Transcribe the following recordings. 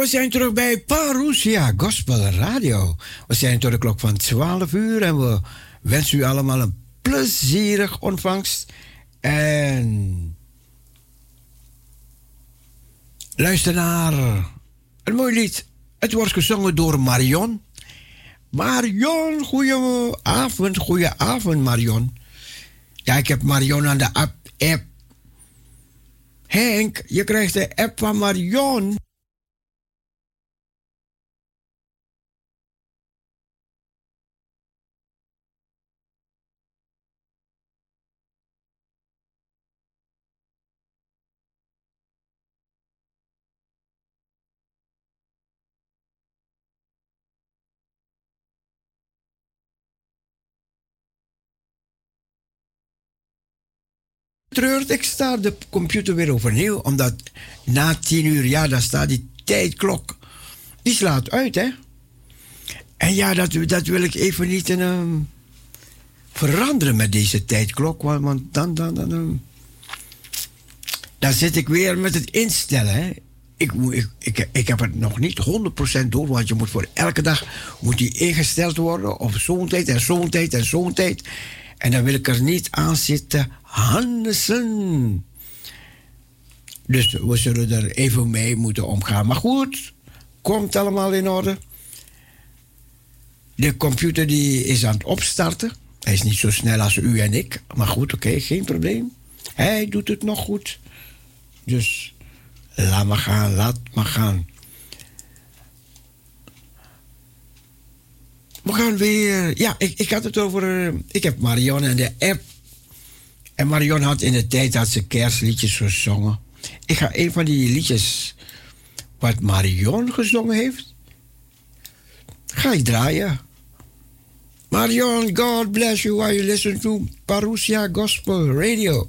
we zijn terug bij Parousia Gospel Radio. We zijn tot de klok van 12 uur en we wensen u allemaal een plezierig ontvangst. En luister naar een mooi lied. Het wordt gezongen door Marion. Marion, goeie avond, goeie avond Marion. Ja, ik heb Marion aan de app. app. Henk, je krijgt de app van Marion. Treurt, ik sta de computer weer overnieuw. Omdat na tien uur, ja, dan staat die tijdklok. Die slaat uit, hè. En ja, dat, dat wil ik even niet uh, veranderen met deze tijdklok. Want, dan, dan, dan, dan, zit ik weer met het instellen, ik, ik, ik heb het nog niet 100% door, want je moet voor elke dag moet die ingesteld worden op zo'n tijd en zo'n tijd en zo'n tijd. En dan wil ik er niet aan zitten Hansen. Dus we zullen er even mee moeten omgaan. Maar goed, komt allemaal in orde. De computer die is aan het opstarten. Hij is niet zo snel als u en ik. Maar goed, oké, geen probleem. Hij doet het nog goed. Dus laat maar gaan, laat maar gaan. We gaan weer. Ja, ik, ik had het over. Eh, ik heb Marion en de app en Marion had in de tijd dat ze kerstliedjes gezongen. Ik ga een van die liedjes wat Marion gezongen heeft, ga ik draaien. Marion, God bless you while you listen to Parousia Gospel Radio.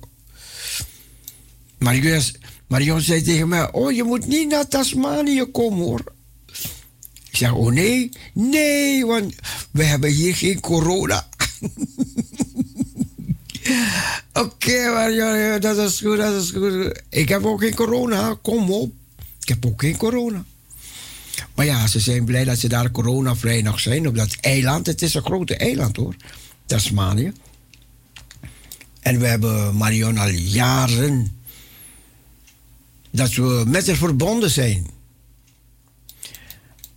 Marion, Marion zei tegen mij, oh je moet niet naar Tasmanië komen hoor. Ik zeg, oh nee, nee, want we hebben hier geen corona. Oké, ja, dat is goed, dat is goed. Ik heb ook geen corona, kom op. Ik heb ook geen corona. Maar ja, ze zijn blij dat ze daar coronavrij nog zijn op dat eiland. Het is een grote eiland hoor, Tasmanië. En we hebben Marion al jaren dat we met haar verbonden zijn.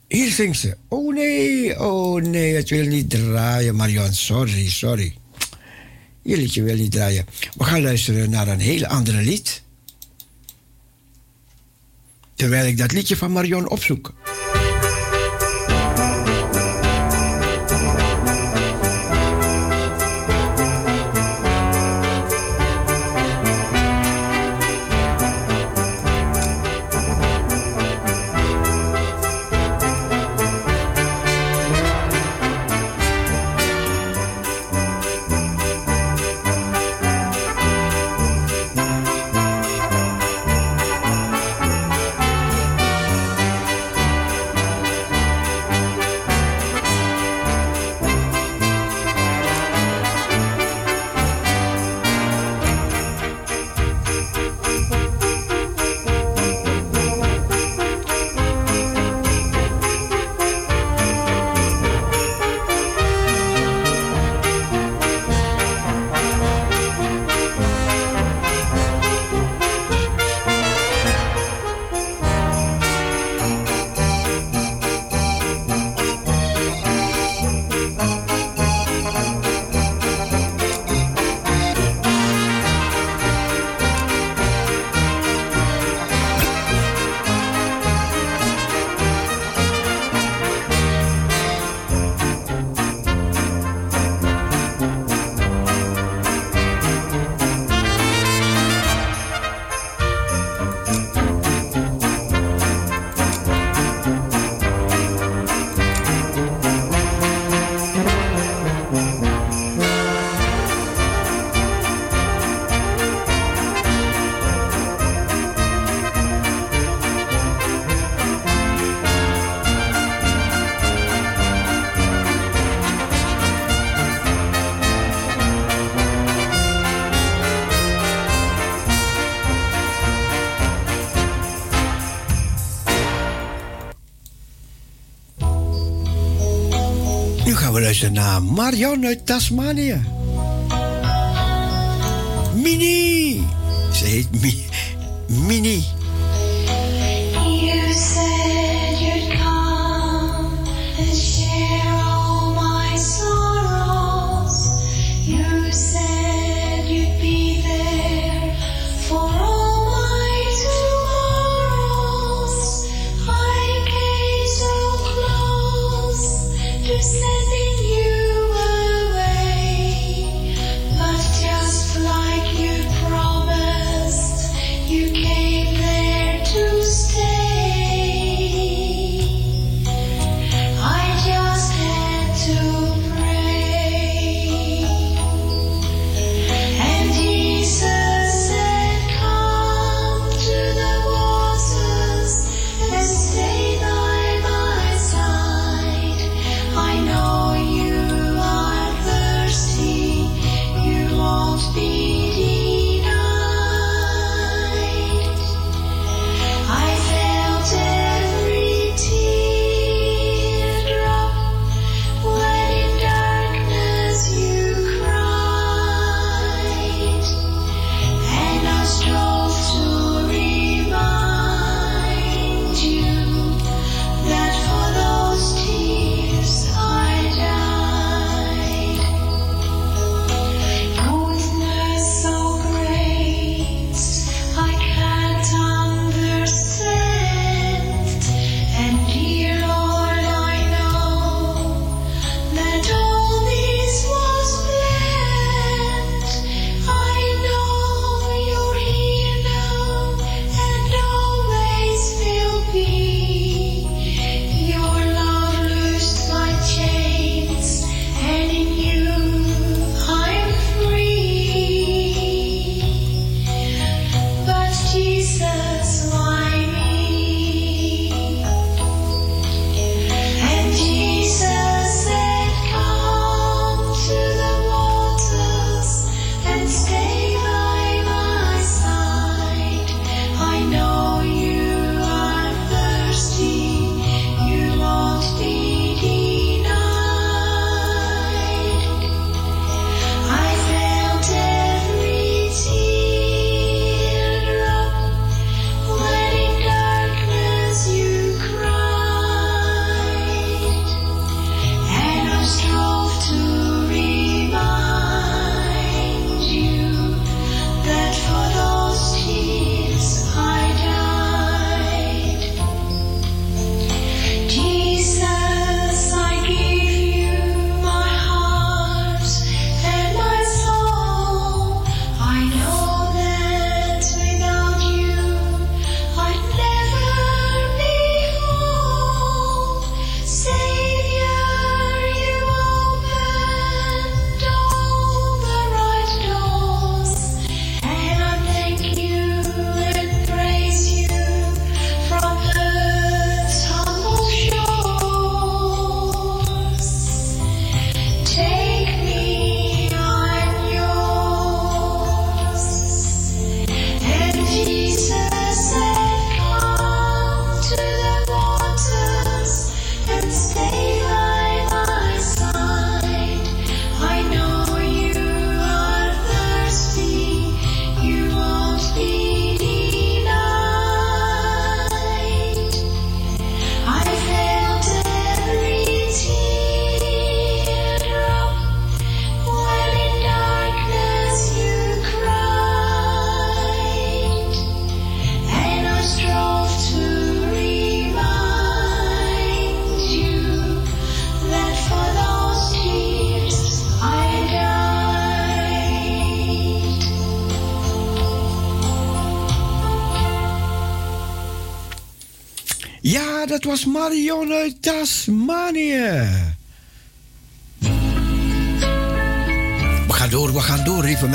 Hier zingt ze. Oh nee, oh nee, het wil niet draaien, Marion. Sorry, sorry. Je liedje wil niet draaien. We gaan luisteren naar een heel andere lied. Terwijl ik dat liedje van Marion opzoek. Marion uit Tasmanië. Mini! Ze heet Mini.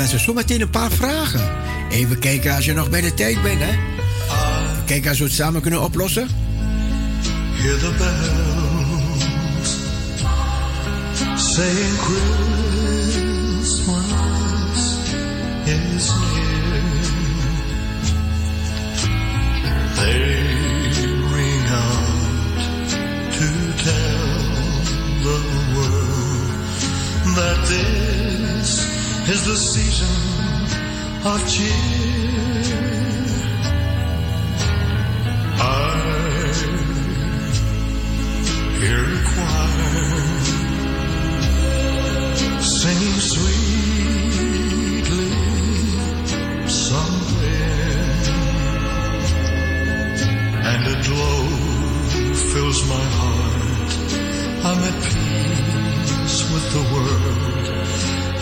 mensen zometeen een paar vragen. Even kijken als je nog bij de tijd bent, hè. Kijken als we het samen kunnen oplossen. Hear the bells saying Christmas is near. They ring out to tell the world that this is the season of cheer. I hear a choir singing sweetly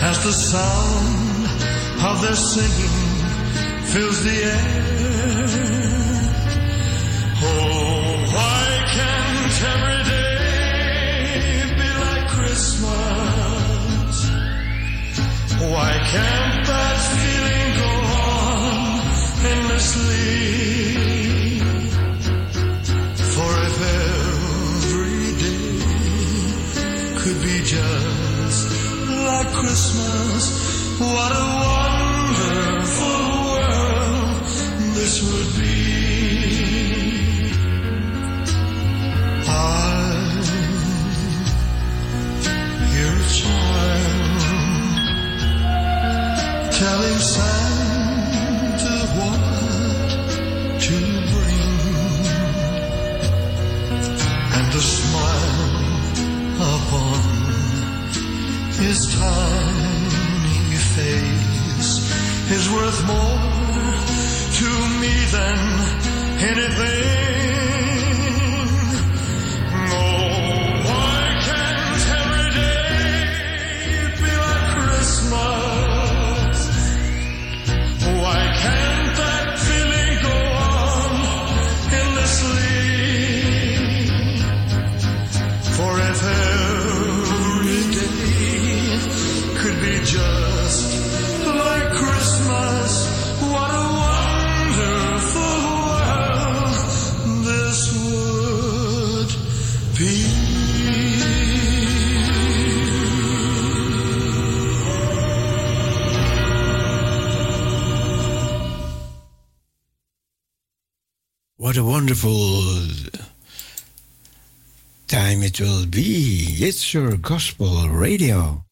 as the sound of their singing fills the air. Oh, why can't every day be like Christmas? Why can't that feeling go on endlessly? Christmas, what a wonderful is worth more to me than anything. What a wonderful time it will be. It's your gospel radio.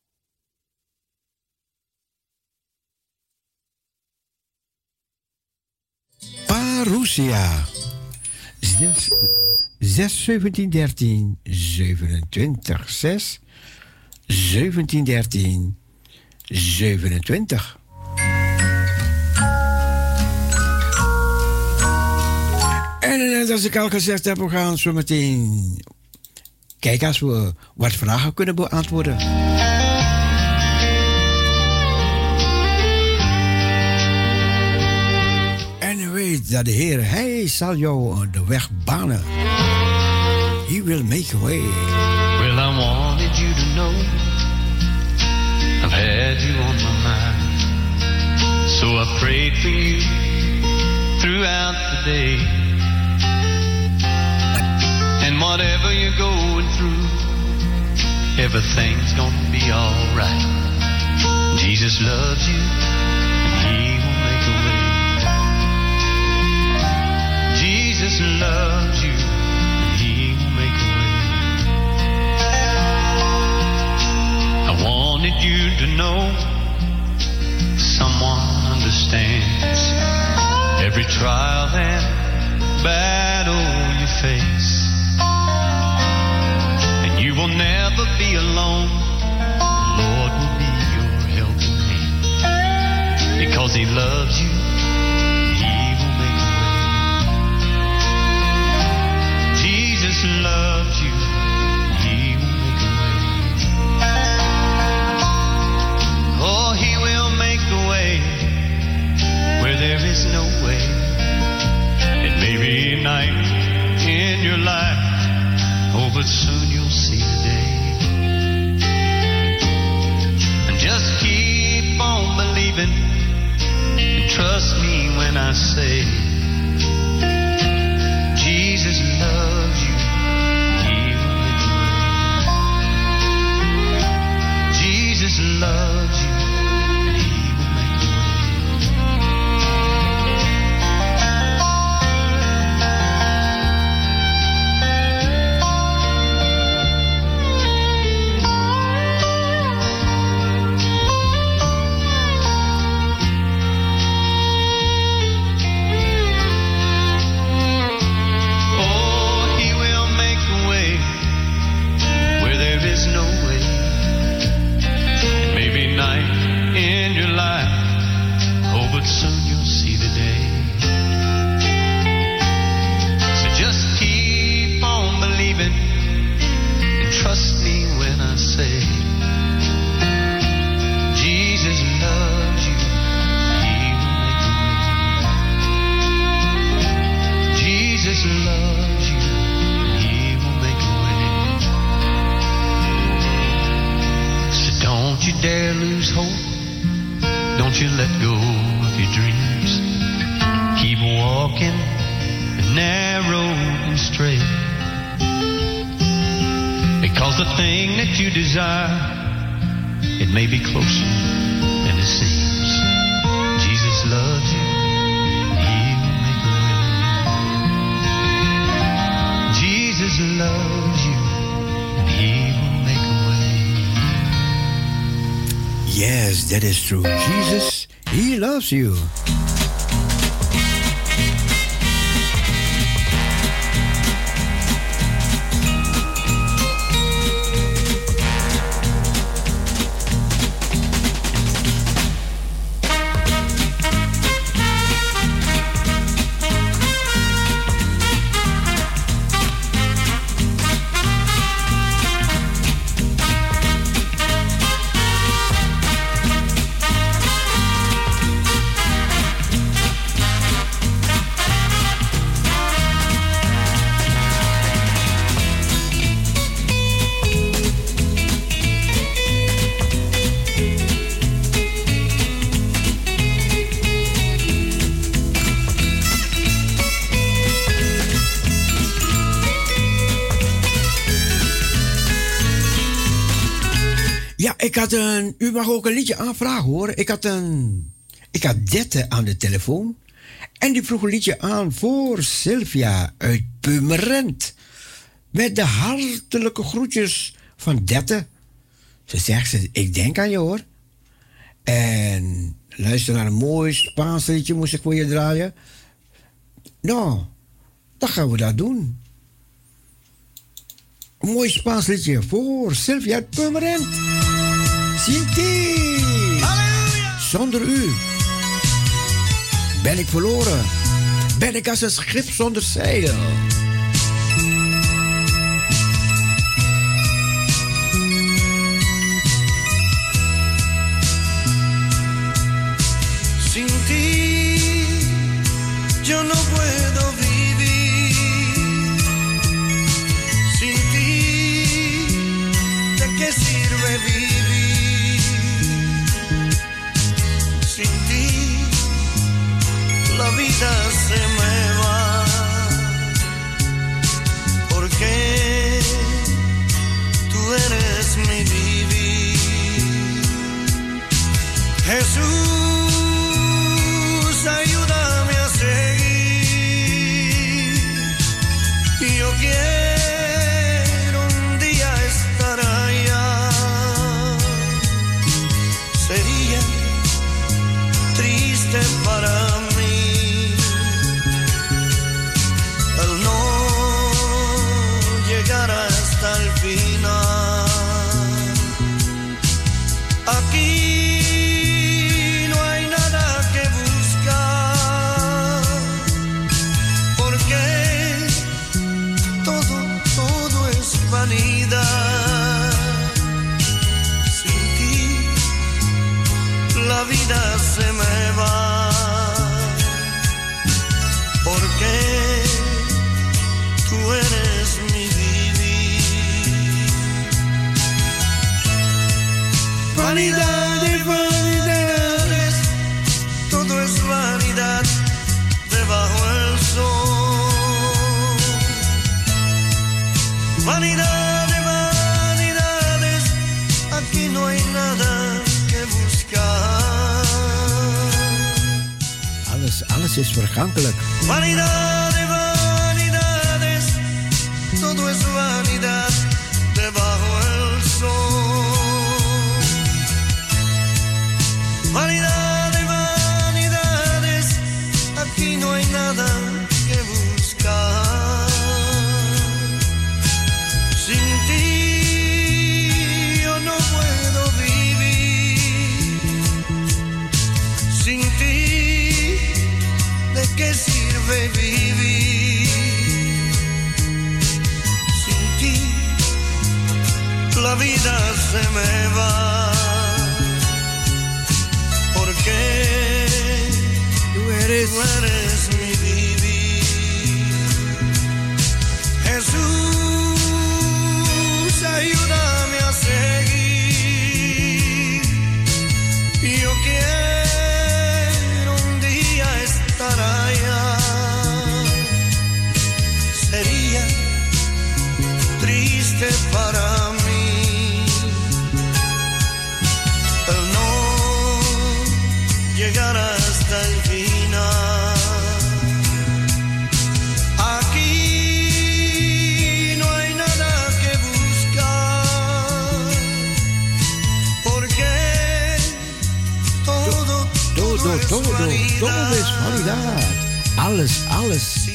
Parousia. 6, 6 17 13 27 6 17 13 27. En net als ik al gezegd heb, we gaan zo meteen kijken als we wat vragen kunnen beantwoorden. En weet dat de Heer, Hij zal jou de weg banen. He will make a way. Well, I wanted you to know I've had you on my mind. So I prayed for you throughout the day. Whatever you're going through, everything's gonna be alright. Jesus loves you, and He will make a way. Jesus loves you, and He will make a way. I wanted you to know someone understands every trial and battle you face. Will never be alone. The Lord will be your helping hand. Because He loves you, had een, u mag ook een liedje aanvragen hoor. Ik had een, ik had Dette aan de telefoon. En die vroeg een liedje aan voor Sylvia uit Purmerend. Met de hartelijke groetjes van Dette. Ze zegt, ze, ik denk aan je hoor. En luister naar een mooi Spaans liedje moest ik voor je draaien. Nou, dan gaan we dat doen. Mooi Spaans liedje voor Sylvia uit Purmerend. Sinti. Halleluja. Zonder u ben ik verloren. Ben ik als een schip zonder zeil. Het is vergankelijk. Vanida! todo, todo, todo is vandaag. Alles, alles.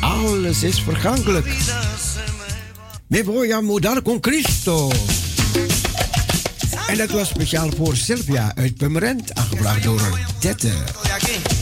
Alles is vergankelijk. Me voy a mudar con Cristo. En dat was speciaal voor Sylvia uit Pemmerend, aangebracht door een 30.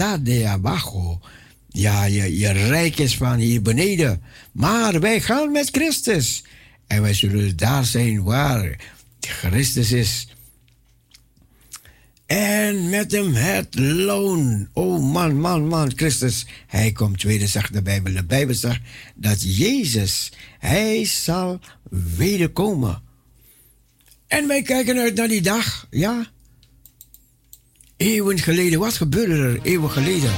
staat de abajo. Ja, je, je rijk is van hier beneden. Maar wij gaan met Christus. En wij zullen daar zijn waar Christus is. En met hem het loon. Oh man, man, man, Christus. Hij komt tweede, zegt de Bijbel. De Bijbel zegt dat Jezus, hij zal wederkomen. En wij kijken uit naar die dag, ja. Eeuwen geleden, wat gebeurde er eeuwen geleden?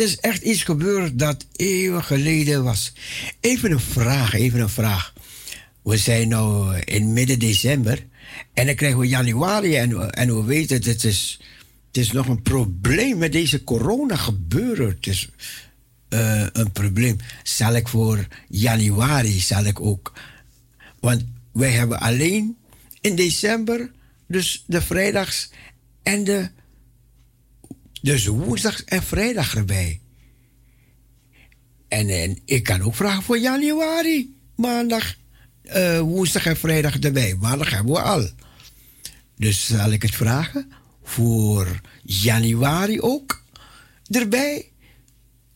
Is echt iets gebeurd dat eeuwen geleden was. Even een vraag, even een vraag. We zijn nu in midden december en dan krijgen we januari en, en we weten het, het is, het is nog een probleem met deze corona gebeuren. Het is eh, een probleem. Zal ik voor januari, zal ik ook. Want wij hebben alleen in december, dus de vrijdags en de. Dus woensdag en vrijdag erbij. En, en ik kan ook vragen voor januari, maandag, eh, woensdag en vrijdag erbij. Maandag hebben we al. Dus zal ik het vragen voor januari ook erbij.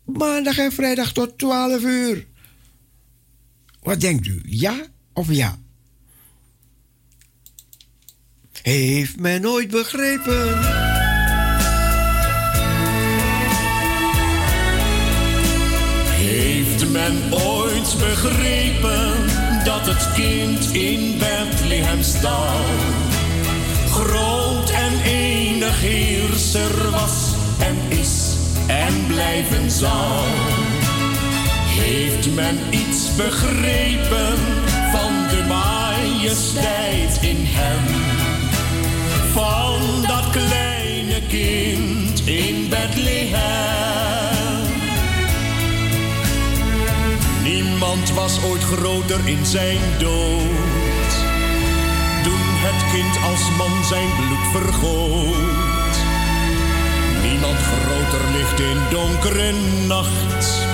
Maandag en vrijdag tot 12 uur. Wat denkt u? Ja of ja? Heeft men nooit begrepen? Men ooit begrepen dat het kind in Bethlehem stal? Groot en enig heerser was en is en blijven zal. Heeft men iets begrepen van de majesteit in hem? Van dat kleine kind in Bethlehem. Niemand was ooit groter in zijn dood. Toen het kind als man zijn bloed vergoot. Niemand groter ligt in donkere nacht.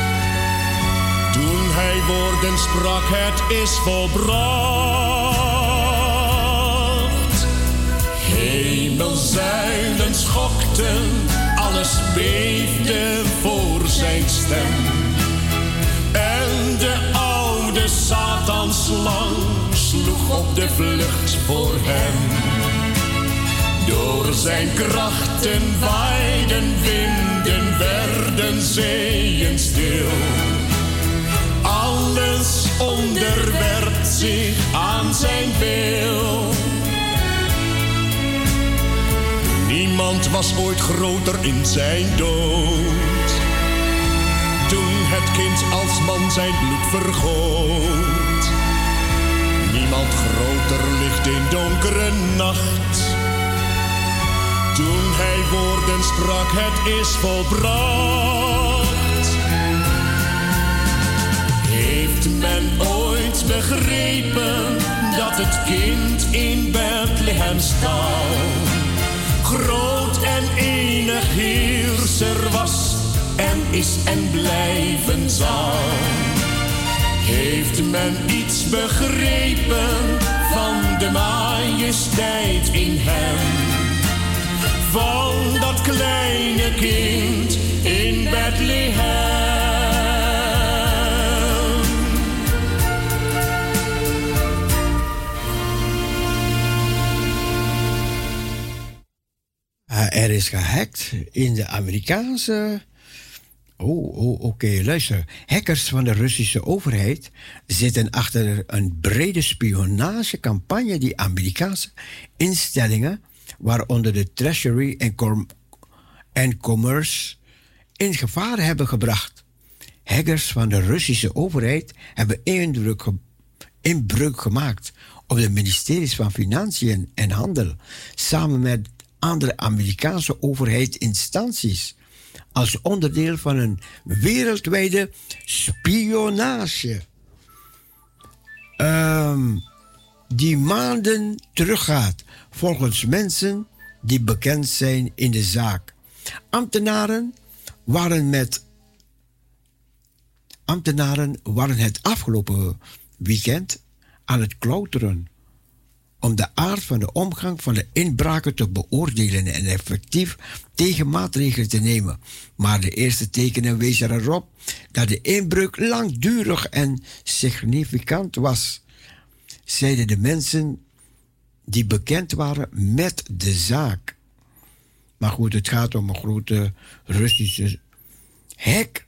Toen hij woorden sprak, het is volbracht. Hemelzuilen schokten, alles beefde voor zijn stem. De oude Satanslang sloeg op de vlucht voor hem. Door zijn krachten waaiden winden, werden zeeën stil. Alles onderwerpt zich aan zijn wil. Niemand was ooit groter in zijn dood. Toen het kind als man zijn bloed vergoot. Niemand groter ligt in donkere nacht. Toen hij woorden sprak, het is volbracht. Heeft men ooit begrepen dat het kind in Bethlehem stal? Groot en enig heerser was en is en blijven zal. Heeft men iets begrepen van de majesteit in hem? Van dat kleine kind in Bethlehem. Ah, er is gehackt in de Amerikaanse. Oh, oh oké, luister. Hackers van de Russische overheid zitten achter een brede spionagecampagne die Amerikaanse instellingen, waaronder de Treasury en, Com en Commerce, in gevaar hebben gebracht. Hackers van de Russische overheid hebben indruk inbreuk gemaakt op de ministeries van Financiën en Handel, samen met andere Amerikaanse overheidsinstanties, als onderdeel van een wereldwijde spionage. Ehm, die maanden teruggaat, volgens mensen die bekend zijn in de zaak. Ambtenaren waren met ambtenaren waren het afgelopen weekend aan het klauteren om de aard van de omgang van de inbraken te beoordelen en effectief tegenmaatregelen te nemen. Maar de eerste tekenen wezen erop dat de inbreuk langdurig en significant was, zeiden de mensen die bekend waren met de zaak. Maar goed, het gaat om een grote Russische hek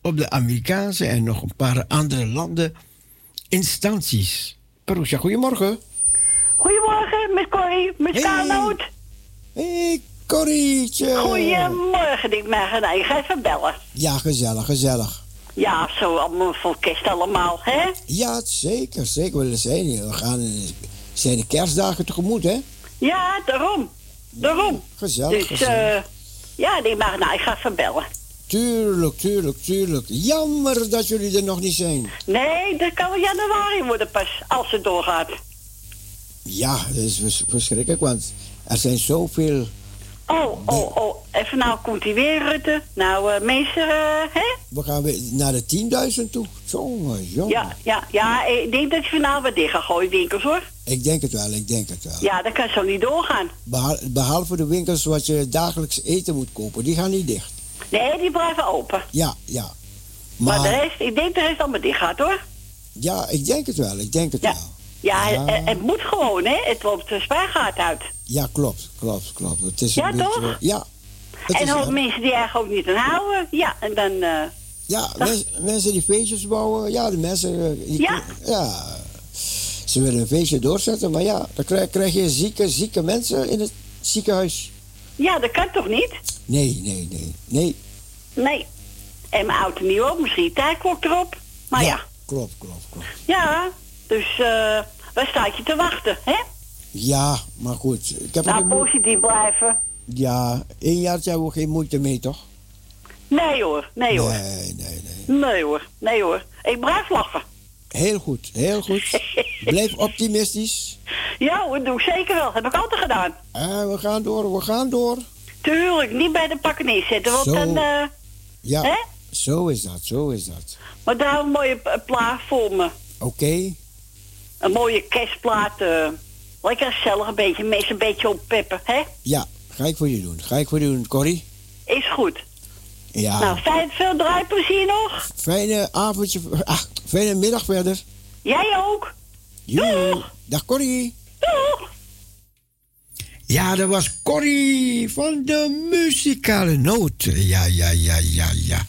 op de Amerikaanse en nog een paar andere landen instanties. Peroesja, goedemorgen. Goedemorgen, met Corrie, met Hey. Kaalnoot. Hey, Corrietje. Goedemorgen, ik mag nou, ik ga even bellen. Ja, gezellig, gezellig. Ja, zo allemaal voor kerst allemaal, hè? Ja, zeker, zeker. We zijn, we gaan, eh, zijn de kerstdagen tegemoet, hè? Ja, daarom. Daarom. Gezellig, Dus, gezellig. eh ja, die mag nou, ik ga even bellen. Tuurlijk, tuurlijk, tuurlijk. Jammer dat jullie er nog niet zijn. Nee, dat kan wel januari worden pas, als het doorgaat. Ja, dat is vers- verschrikkelijk, want er zijn zoveel... Oh, oh, oh, even nou komt hij weer, Rutte. Nou, eh, mensen, eh, hè? We gaan weer naar de 10.000 toe. Jongen, jongen. Ja, ja, ja, ik denk dat je vanavond wat dicht gaat gooien, winkels, hoor. Ik denk het wel, ik denk het wel. Ja, dat kan zo niet doorgaan. Behal- behalve de winkels wat je dagelijks eten moet kopen, die gaan niet dicht. Nee, die blijven open. Ja, ja. Maar, Maar, de rest, ik denk dat de rest allemaal dicht gaat, hoor. ja, ik denk het wel, ik denk het Ja. wel. Ja, Ja. Het, het moet gewoon, hè? Het loopt de spaargaat uit. Ja, klopt, klopt, klopt. Het is Ja, een beetje... toch? Ja. Het en wel- mensen die er ook niet aan houden. Ja, en dan... eh, Ja, mens- mensen die feestjes bouwen, ja, de mensen... eh, Die, Ja. ja. Ze willen een feestje doorzetten, maar ja, dan krijg, krijg je zieke, zieke mensen in het ziekenhuis. ja, dat kan toch niet? Nee, nee, nee, nee. Nee. En mijn auto nieuw ook, misschien tijdklok erop. Maar ja, ja. Klopt, klopt, klopt. Dus eh waar staat je te wachten, hè? Ja, maar goed. Ik heb Nou, positief blijven. Ja, één jaartje hebben we geen moeite mee, toch? Nee hoor, nee hoor. Nee, nee, nee. Nee hoor, nee hoor. Ik blijf lachen. Heel goed, heel goed. Blijf optimistisch. Ja hoor, doe ik zeker wel. Heb ik altijd gedaan. En we gaan door, we gaan door. Tuurlijk, niet bij de pakken neerzetten, want Zo. dan... eh Ja, Hè? zo is dat, zo is dat. maar daar een mooie eh, plaat voor me. Oké, Een mooie kerstplaat. eh lekker gezellig, een beetje, mensen een beetje oppeppen, hè? ja, ga ik voor je doen. Ga ik voor je doen, Corrie. Is goed. Ja, Nou, fijn, veel draaiplezier nog. fijne avondje, ach, fijne middag verder. Jij ook. Doeg. Dag Corrie. Doeg. Ja, dat was Corrie van de muzikale noot. Ja, ja, ja, ja, ja.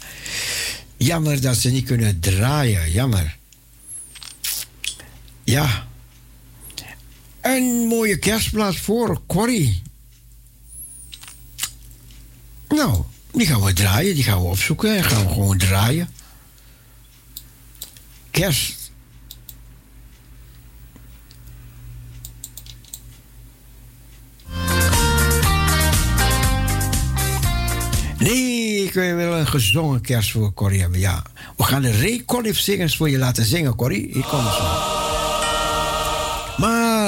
Jammer dat ze niet kunnen draaien, jammer. Ja. Een mooie kerstplaats voor Corrie. Nou, die gaan we draaien, die gaan we opzoeken en gaan we gewoon draaien. Kerst. Nee, ik wil een gezongen kerst voor Corrie hebben, ja. We gaan de Ray Conniff zingers voor je laten zingen, Corrie. Hier komen ze.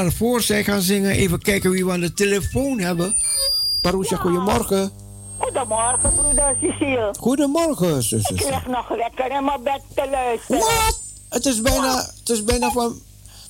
Maar voor zij gaan zingen, even kijken wie we aan de telefoon hebben. Parousia, goedemorgen. Goedemorgen, broeder Cecile. Goedemorgen, Ik zussen. lig nog lekker in mijn bed te luisteren. Wat? Het is bijna, het is bijna van,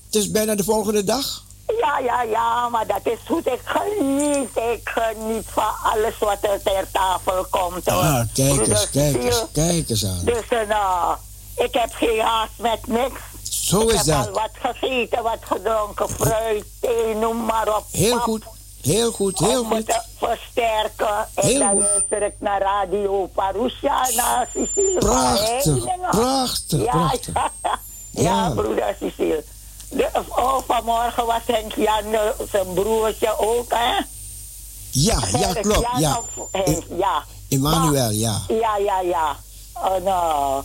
het is bijna de volgende dag. Ja, ja, ja, maar dat is goed. Ik geniet, ik geniet van alles wat er ter tafel komt. Hoor. Ah, kijk Broeder eens, kijk eens, kijk eens aan. Dus eh, nou, ik heb geen haast met niks. Zo ik is heb dat. al wat gegeten, wat gedronken, fruit, thee, noem maar op. Heel pap, goed, heel goed, heel om goed. versterken. En Heel dan goed. luister ik naar Radio Parousia, naar Cecile. Prachtig, prachtig, ja, prachtig. Ja, ja, Ja. broeder Cecile. De, oh, vanmorgen was Henk Jan, eh, zijn broertje ook, hè? Ja, ja, klopt, Jan ja. of Henk, ja. Emmanuel, ja. Ja, ja, ja. En, uh,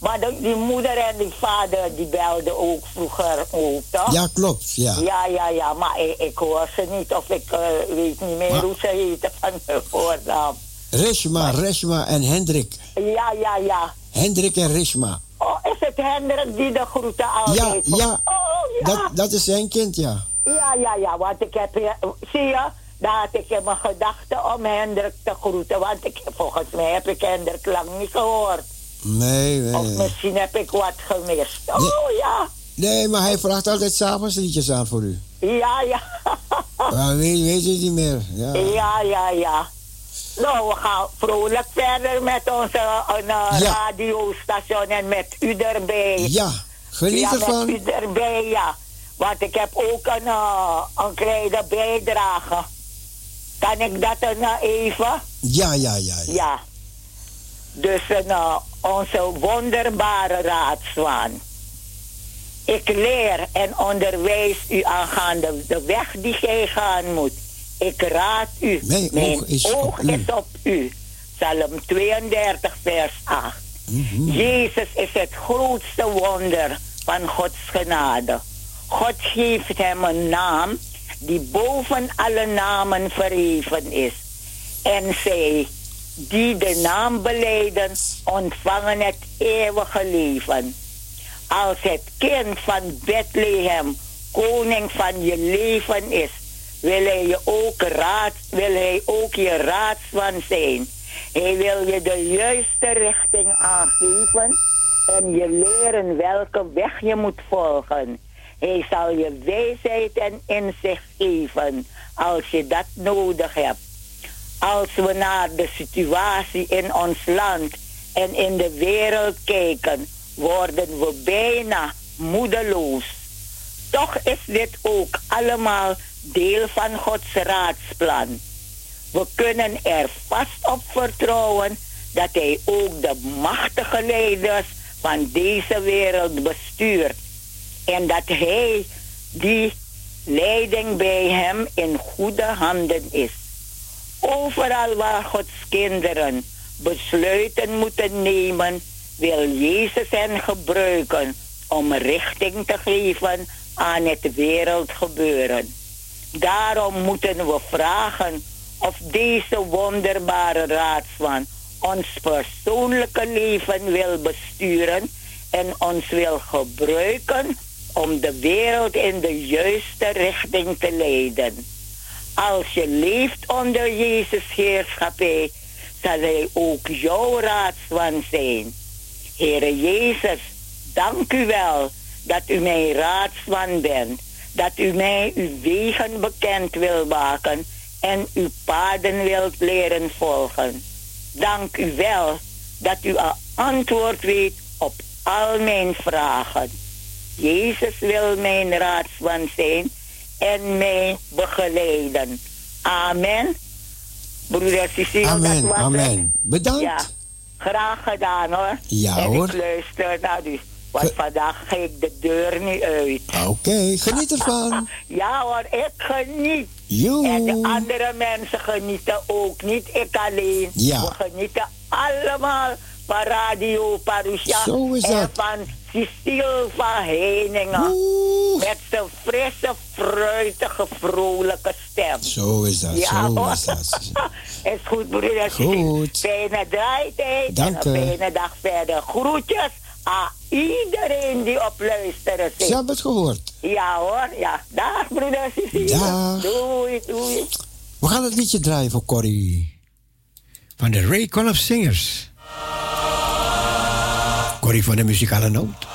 maar de- die moeder en die vader, die belden ook vroeger ook, toch? Ja, klopt, ja. Ja, ja, ja, maar ik, ik hoor ze niet of ik eh, weet niet meer Maar- hoe ze heten van de voornaam. Reshma, Reshma en Hendrik. Ja, ja, ja. Hendrik en Reshma. Oh, is het Hendrik die de groeten al Ja, heeft? ja. Oh, ja. Dat, dat is zijn kind, ja. Ja, ja, ja, want ik heb hier, zie je, daar had ik in mijn gedachten om Hendrik te groeten. Want ik, volgens mij heb ik Hendrik lang niet gehoord. Nee, Of nee. misschien heb ik wat gemist. Oh ja, Nee, maar hij vraagt altijd s'avonds liedjes aan voor u. ja, ja. Maar weet, weet je niet meer. Ja. Ja, ja, ja. Nou, we gaan vrolijk verder met onze uh, Ja. radiostation en met u erbij. Ja, geniet ja, ervan. met u erbij, ja. Want ik heb ook een, uh, een kleine bijdrage. Kan ik dat dan uh, even? Ja, ja, ja. ja. Ja. Dus uh, onze wonderbare raadswaan. Ik leer en onderwijs u aangaande de weg die gij gaan moet. Ik raad u. Mijn oog is op u. is op u. Psalm 32, vers 8. Mhm. Jezus is het grootste wonder van Gods genade. God geeft hem een naam die boven alle namen verheven is. En zij die de naam beleiden, ontvangen het eeuwige leven. Als het kind van Bethlehem koning van je leven is, wil hij, je ook raad, wil hij ook je raadsman zijn. Hij wil je de juiste richting aangeven en je leren welke weg je moet volgen. Hij zal je wijsheid en inzicht geven als je dat nodig hebt. Als we naar de situatie in ons land en in de wereld kijken, worden we bijna moedeloos. Toch is dit ook allemaal deel van Gods raadsplan. We kunnen er vast op vertrouwen dat Hij ook de machtige leiders van deze wereld bestuurt. En dat Hij die leiding bij Hem in goede handen is. Overal waar Gods kinderen besluiten moeten nemen, wil Jezus hen gebruiken om richting te geven aan het wereldgebeuren. Daarom moeten we vragen of deze wonderbare raadsman ons persoonlijke leven wil besturen en ons wil gebruiken om de wereld in de juiste richting te leiden. Als je leeft onder Jezus heerschappij, zal hij ook jouw raadsman zijn. Heere Jezus, dank u wel dat u mijn raadsman bent. Dat u mij uw wegen bekend wil maken en uw paden wilt leren volgen. Dank u wel dat u een antwoord weet op al mijn vragen. Jezus wil mijn raadsman zijn en mij begeleiden. Amen. Broeder Cecile, Amen, dat was het. amen. Bedankt. Ja, graag gedaan hoor. Ja, en hoor. ik luister naar u. Want vandaag ga ik de deur niet uit. Oké, geniet ervan. Ja hoor, ik geniet. En de andere mensen genieten ook. Niet ik alleen. Ja. We genieten allemaal van Radio Parousia. Zo is en dat. Van Cecile van Heiningen. Met zijn frisse, fruitige, vrolijke stem. Zo is dat, Ja, zo hoor. is dat. is goed, broeder. Goed. Fijne draaitijd. Dank en een fijne dag verder. Groetjes aan iedereen die op luisteren zit. Ze hebben het gehoord. Ja hoor, ja. Dag broeder Cecile. Dag. Doei, doei. We gaan het liedje draaien voor Corrie. Van de Raycon of Singers. Corrie van de muzikale noot.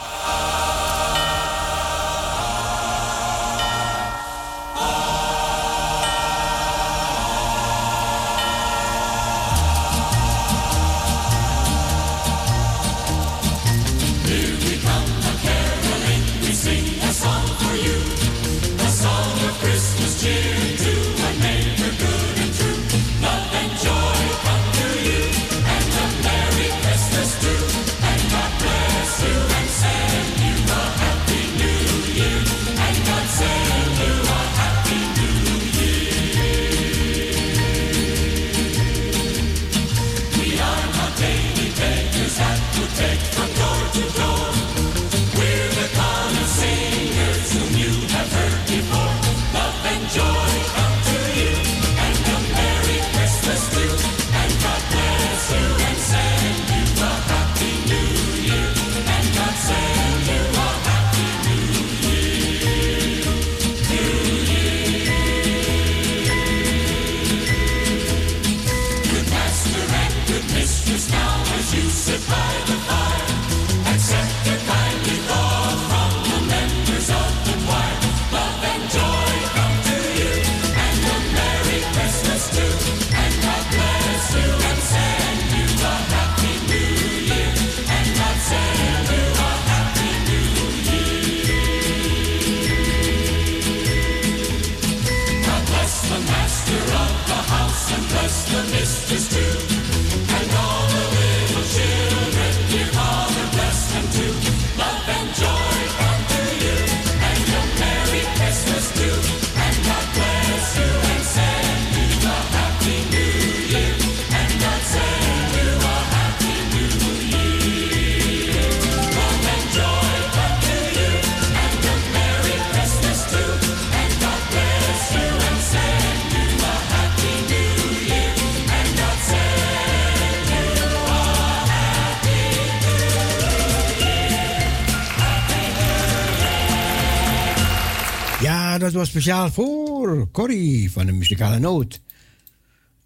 Speciaal voor Corrie van de muzikale noot.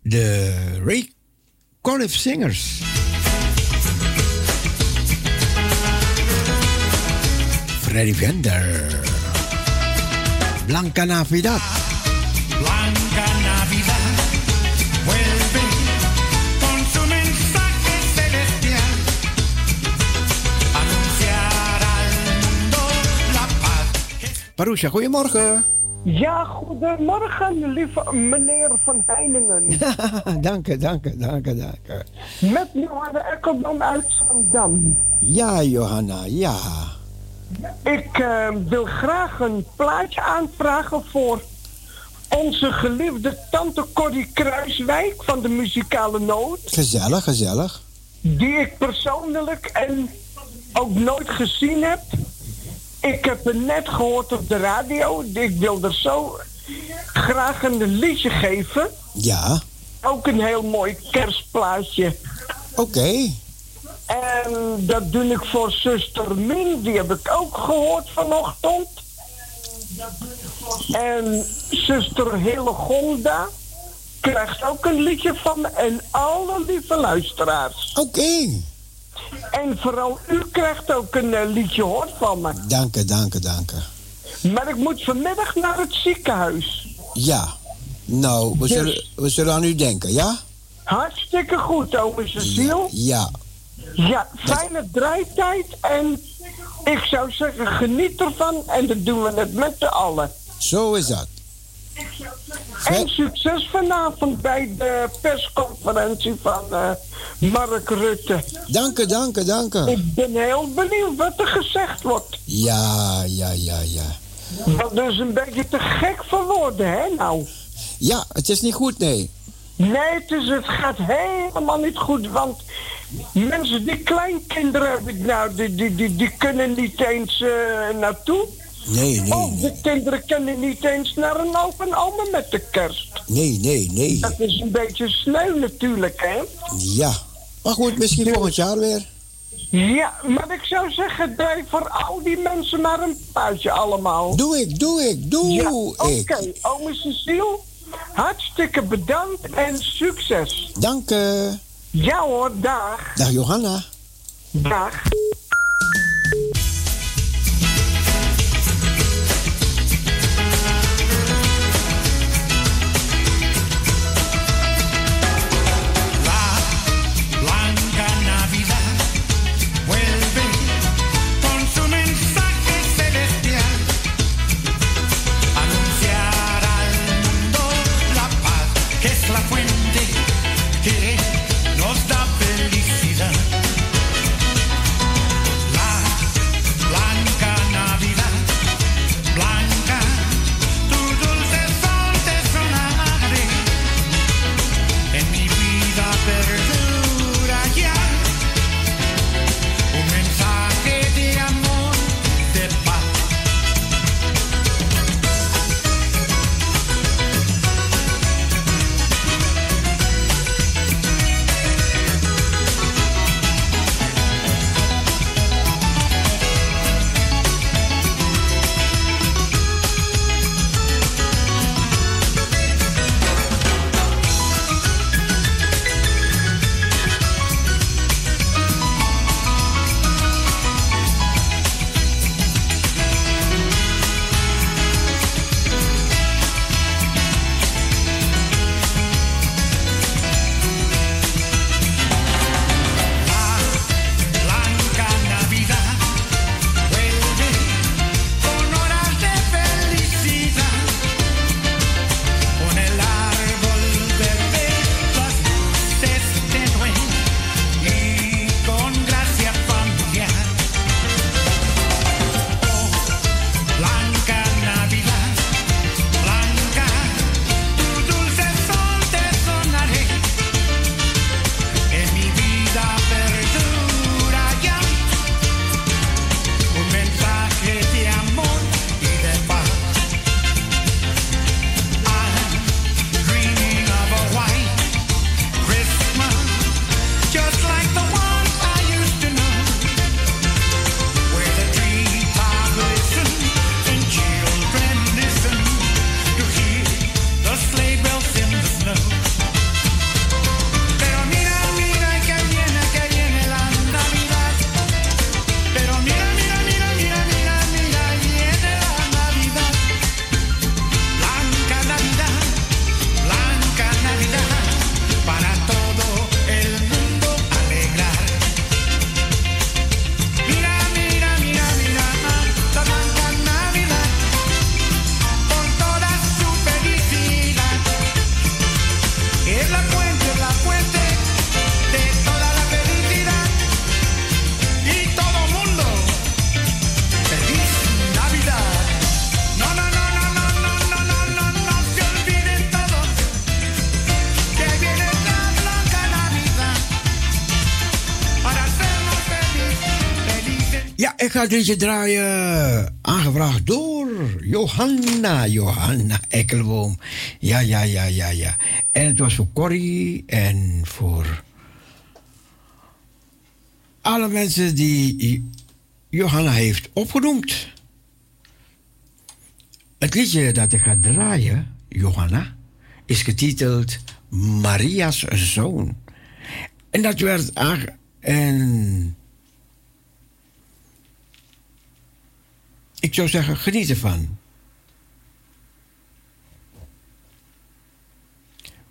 De Ray Conniff Singers. Freddy Vender. Blanca Navidad. Blanca Navidad vuelve con su mensaje celestial. Anunciar al mundo la paz. Parusha, goedemorgen. Ja, goedemorgen, lieve meneer Van Heiningen. dank je, dank je, dank je, dank je. Met Johanna Ekkeldam uit Zandam. Ja, Johanna, ja. Ik eh, wil graag een plaatje aanvragen voor onze geliefde tante Corrie Kruiswijk van de muzikale noot. Gezellig, gezellig. Die ik persoonlijk en ook nooit gezien heb. Ik heb het net gehoord op de radio. Ik wil er zo graag een liedje geven. Ja, Ook een heel mooi kerstplaatje. oké. En dat doe ik voor zuster Min. Die heb ik ook gehoord vanochtend. En zuster Hillegonda krijgt ook een liedje van me. En alle lieve luisteraars. Oké. En vooral u krijgt ook een eh, liedje hoor van me. Dank je, dank je, dank je. Maar ik moet vanmiddag naar het ziekenhuis. Ja. Nou, we Dus- zullen, we zullen aan u denken, ja? Hartstikke goed, ome Cecile. Ja. Ja, fijne draaitijd. En ik zou zeggen, geniet ervan. En dan doen we het met z'n allen. Zo is dat. En succes vanavond bij de persconferentie van eh, Mark Rutte. Dank je, dank je, dank je. Ik ben heel benieuwd wat er gezegd wordt. Ja, ja, ja, ja. Dat is een beetje te gek voor woorden, hè nou? Ja, het is niet goed, nee. Nee, het, is, het gaat helemaal niet goed, want mensen die kleinkinderen hebben, nou, die, die, die, die kunnen niet eens eh, naartoe. Nee, nee, Of de kinderen kunnen niet eens naar een open oma met de kerst. nee, nee, nee. Dat is een beetje sneu natuurlijk, hè? Ja. Maar goed, misschien volgend jaar weer. Ja, maar ik zou zeggen, draai voor al die mensen maar een puitje allemaal. Doe ik, doe ik, doe ja, Oké, ik. ome Cecile, hartstikke bedankt en succes. Dank je. Ja hoor, dag. Dag Johanna. Dag. Ga het draaien. Aangevraagd door Johanna. Johanna Ekkelboom. Ja, ja, ja, ja, ja. En het was voor Corrie en voor alle mensen die Johanna heeft opgenoemd. Het liedje dat ik ga draaien, Johanna, is getiteld Maria's Zoon. En dat werd aange... En ik zou zeggen, geniet ervan.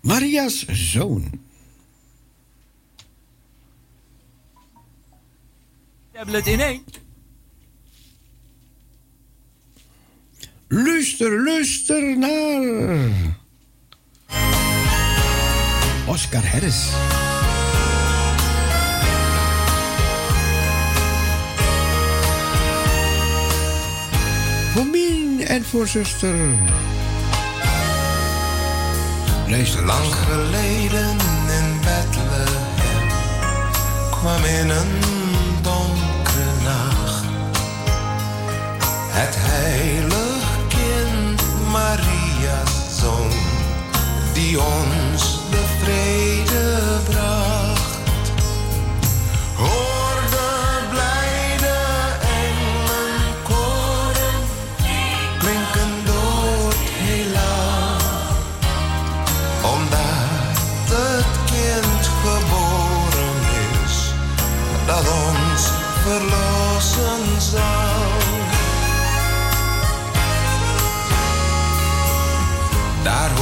Maria's Zoon. Tablet in één. Luister, luister naar. Oscar Harris. En voor zuster. Luister. Lang geleden in Bethlehem kwam in een donkere nacht het heilig kind Maria's zoon, die ons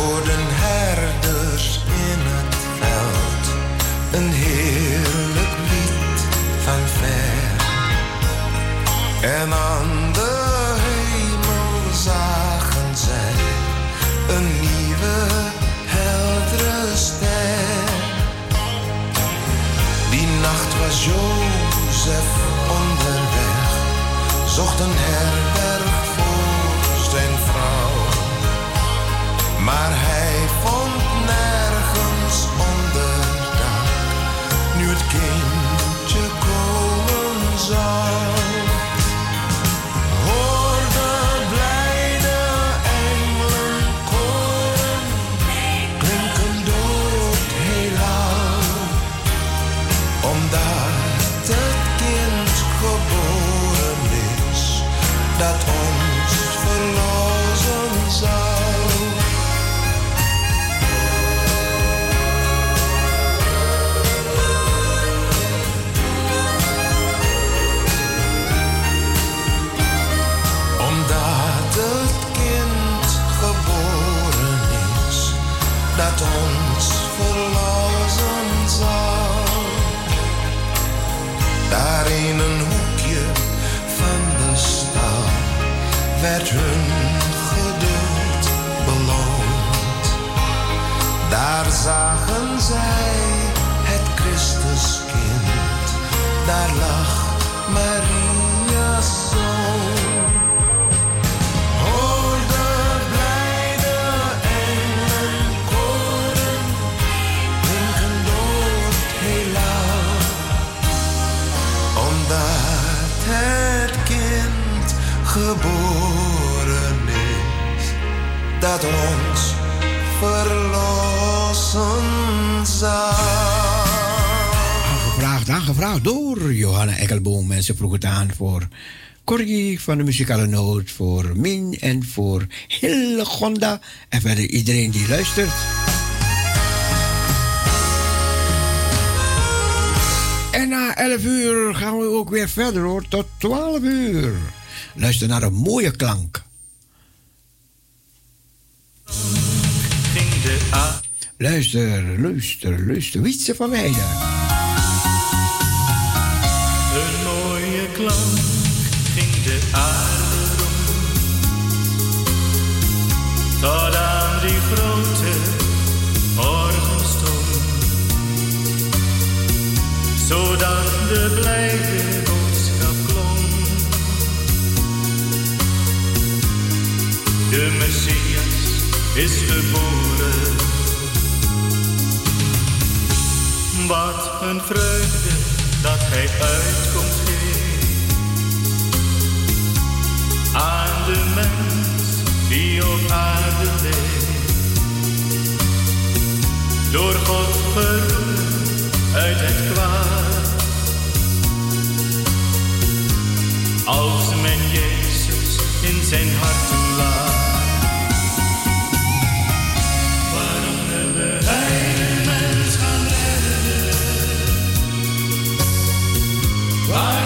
hoorden herders in het veld een heerlijk lied van ver. En aan de hemel zagen zij een nieuwe heldere ster. Die nacht was Jozef onderweg, zocht een herberg werd hun geduld beloond. Daar zagen zij het Christuskind, daar lag Maria's dat ons verlossen zal. Aangevraagd, aangevraagd door Johanna Ekkelboom. En ze het aan voor Corrie van de Muzikale Noot, voor Min en voor Hillegonda. En verder iedereen die luistert. En na 11 uur gaan we ook weer verder hoor, tot 12 uur. Luister naar een mooie klank. Ging de a Luister, luister, luister. Wietse van Weijden. Een mooie klank ging de aarde rond. Tot aan die grote morgenstond. Zodat de blijde boodschap klonk. De Messias is geboren. Wat een vreugde dat hij uitkomt geeft aan de mens die op aarde leeft. Door God verroepen uit het kwaad. Als men Jezus in zijn hart laat. Bye.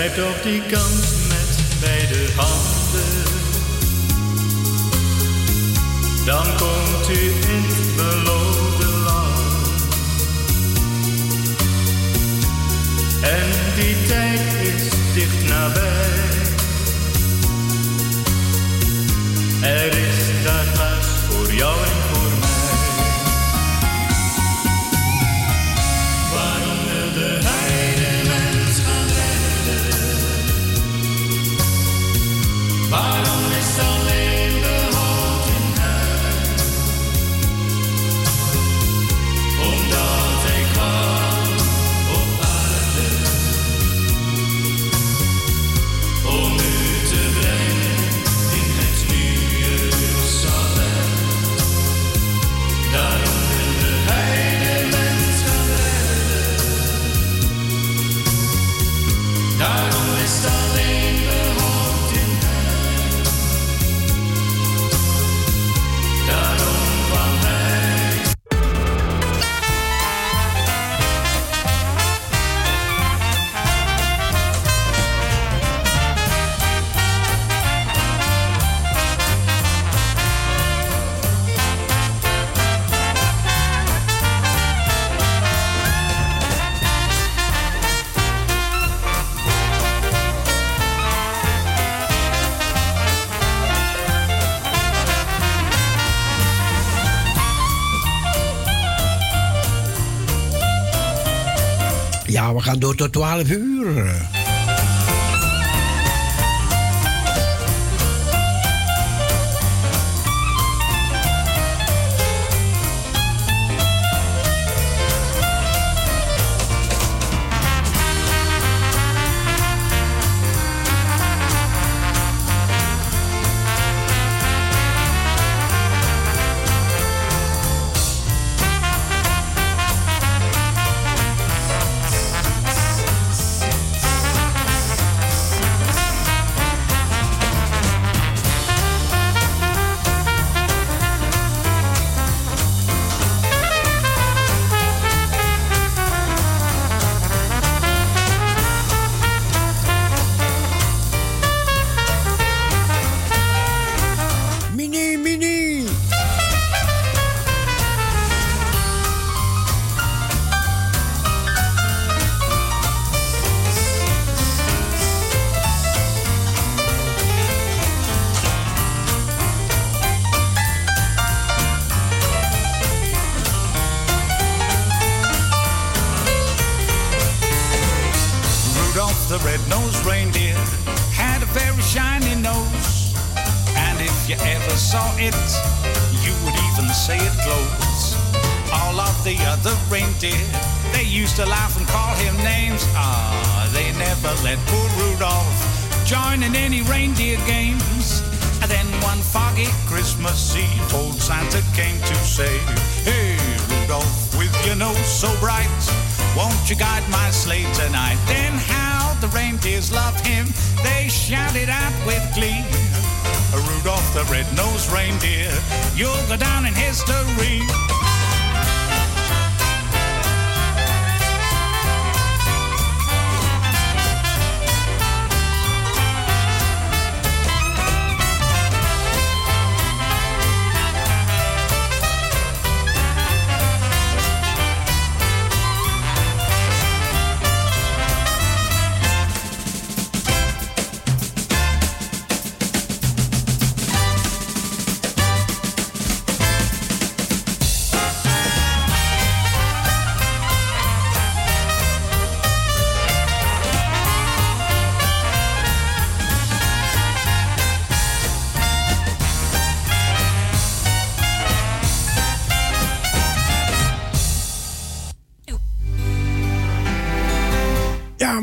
Grijp op die kans met beide handen. Dan komt u in het beloofde land. En die tijd is dicht nabij. Er is daar plaats voor jou gaat door tot 12 uur.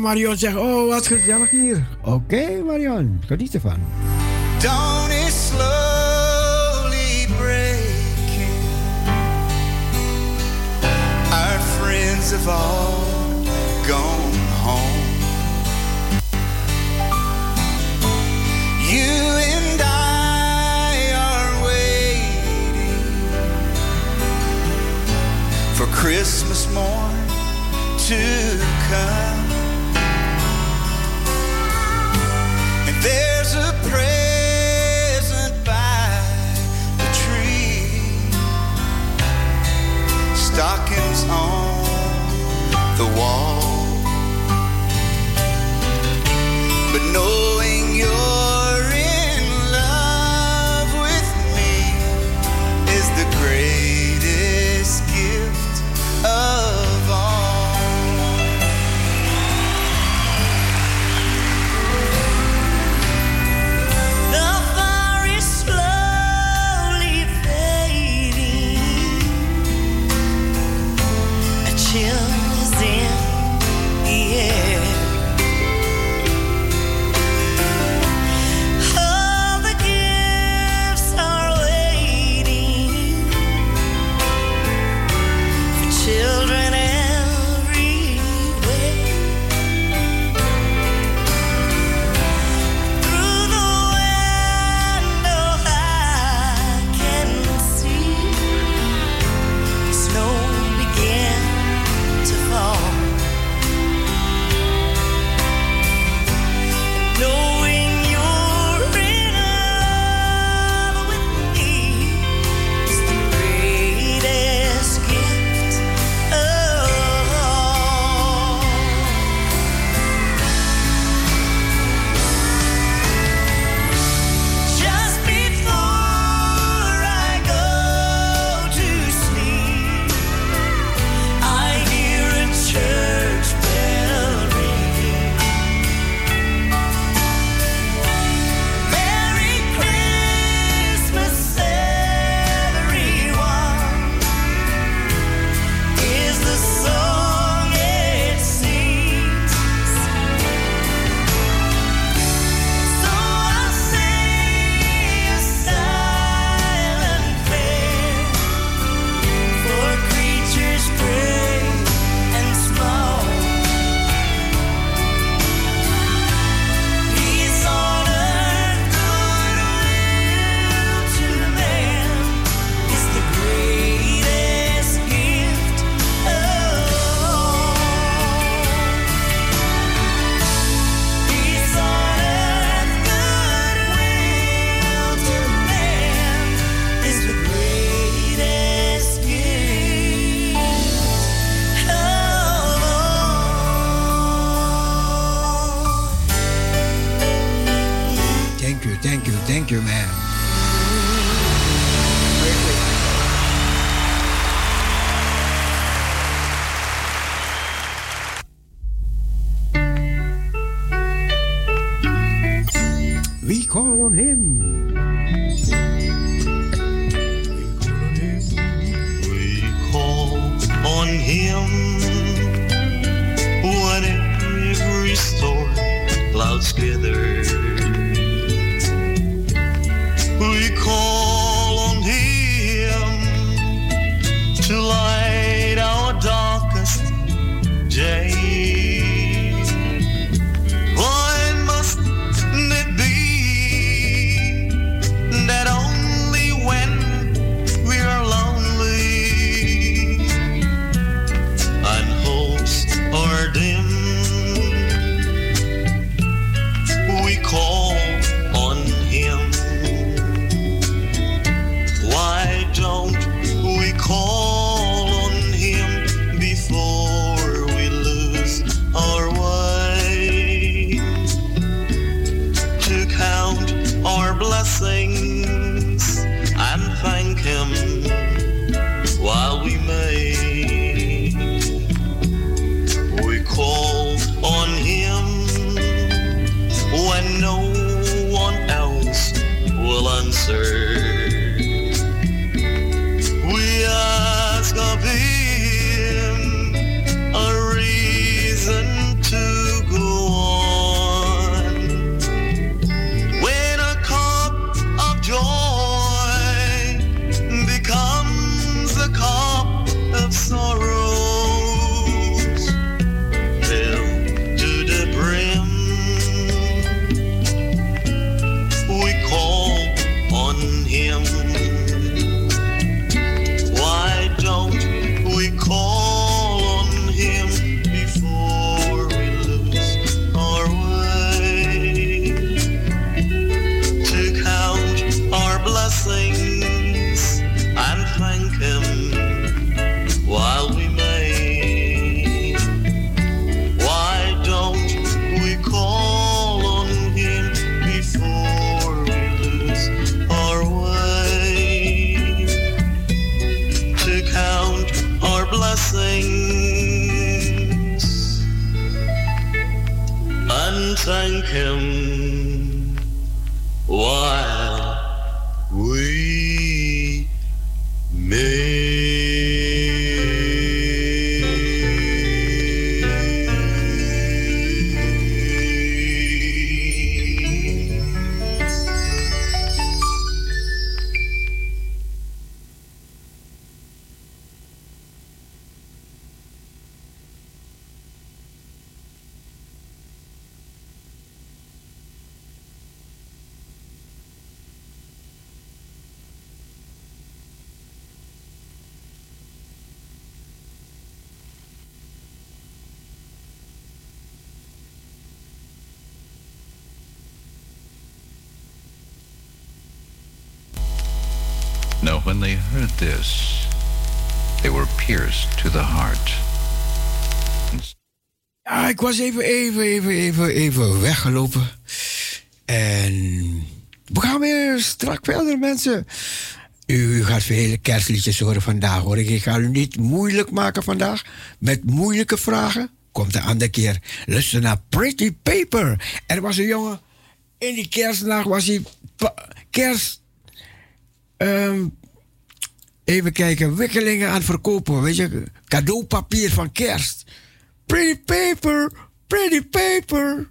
Marion zeggen: Oh, wat gezellig hier. Oké, okay, Marion, geniet ervan. Dawn is slowly breaking. Our friends have all gone home. You and I are waiting for Christmas morn to come. no. This, they were pierced to the heart. Ik was even, even, even, even, even weggelopen. En we gaan weer strak verder, mensen. U gaat vele kerstliedjes horen vandaag, hoor ik. Ik ga u niet moeilijk maken vandaag met moeilijke vragen. Komt de andere keer. Luister naar Pretty Paper. Er was een jongen, in die kerstnacht was hij kerst... ehm, even kijken, wikkelingen aan verkopen. Weet je, cadeaupapier van kerst. Pretty paper, pretty paper.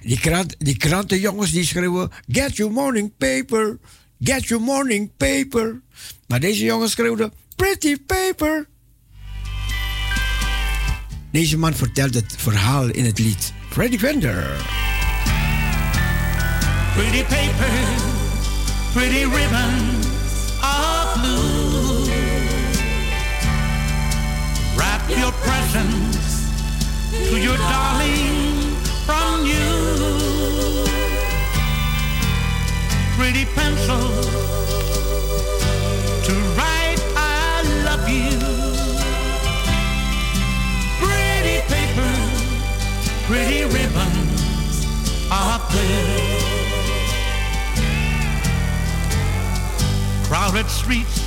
Die, krant, die krantenjongens die schreeuwen: Get your morning paper, get your morning paper. Maar deze jongens schreeuwden: Pretty paper. Deze man vertelt het verhaal in het lied Freddy Fender. Pretty paper, pretty ribbon your presents to your darling from you. Pretty pencil to write I love you. Pretty paper, pretty ribbons of blue. Crowded streets,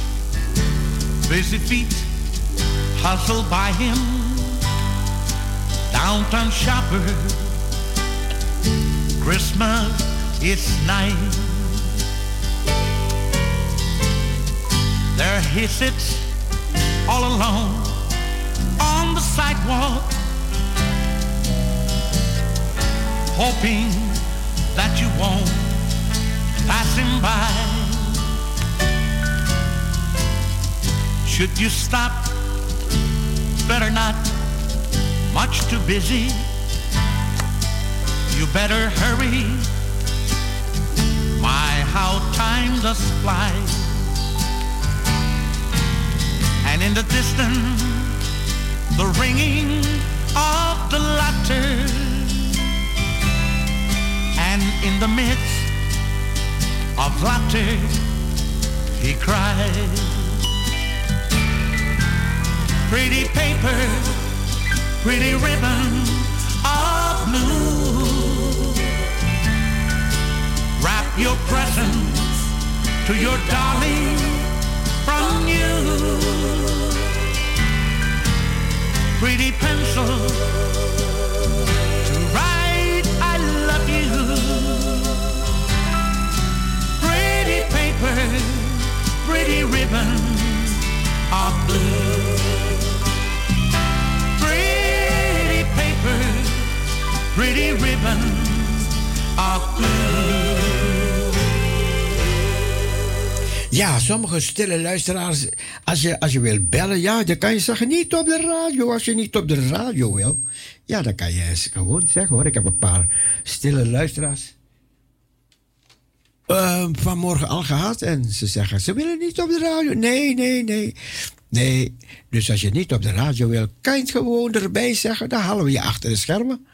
busy feet hustle by him. Downtown shopper, Christmas, is nice. There he sits all alone on the sidewalk, hoping that you won't pass him by. Should you stop? Better not, much too busy. You better hurry. My, how time does fly. And in the distance, the ringing of the laughter. And in the midst of laughter, he cries pretty paper, pretty ribbon of blue. Wrap your presents to your darling from you. Pretty pencil to write I love you. Pretty paper, pretty ribbon of blue. pretty ribbons are blue. Ja, sommige stille luisteraars, als je, als je wilt bellen, ja, dan kan je zeggen niet op de radio. Als je niet op de radio wil, ja, dan kan je gewoon zeggen hoor. Ik heb een paar stille luisteraars ehm, vanmorgen al gehad en ze zeggen ze willen niet op de radio. Nee, nee, nee. Nee, dus als je niet op de radio wil, kan je het gewoon erbij zeggen. Dan halen we je achter de schermen.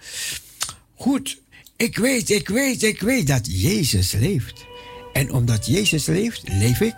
Goed, ik weet, ik weet, ik weet dat Jezus leeft. En omdat Jezus leeft, leef ik.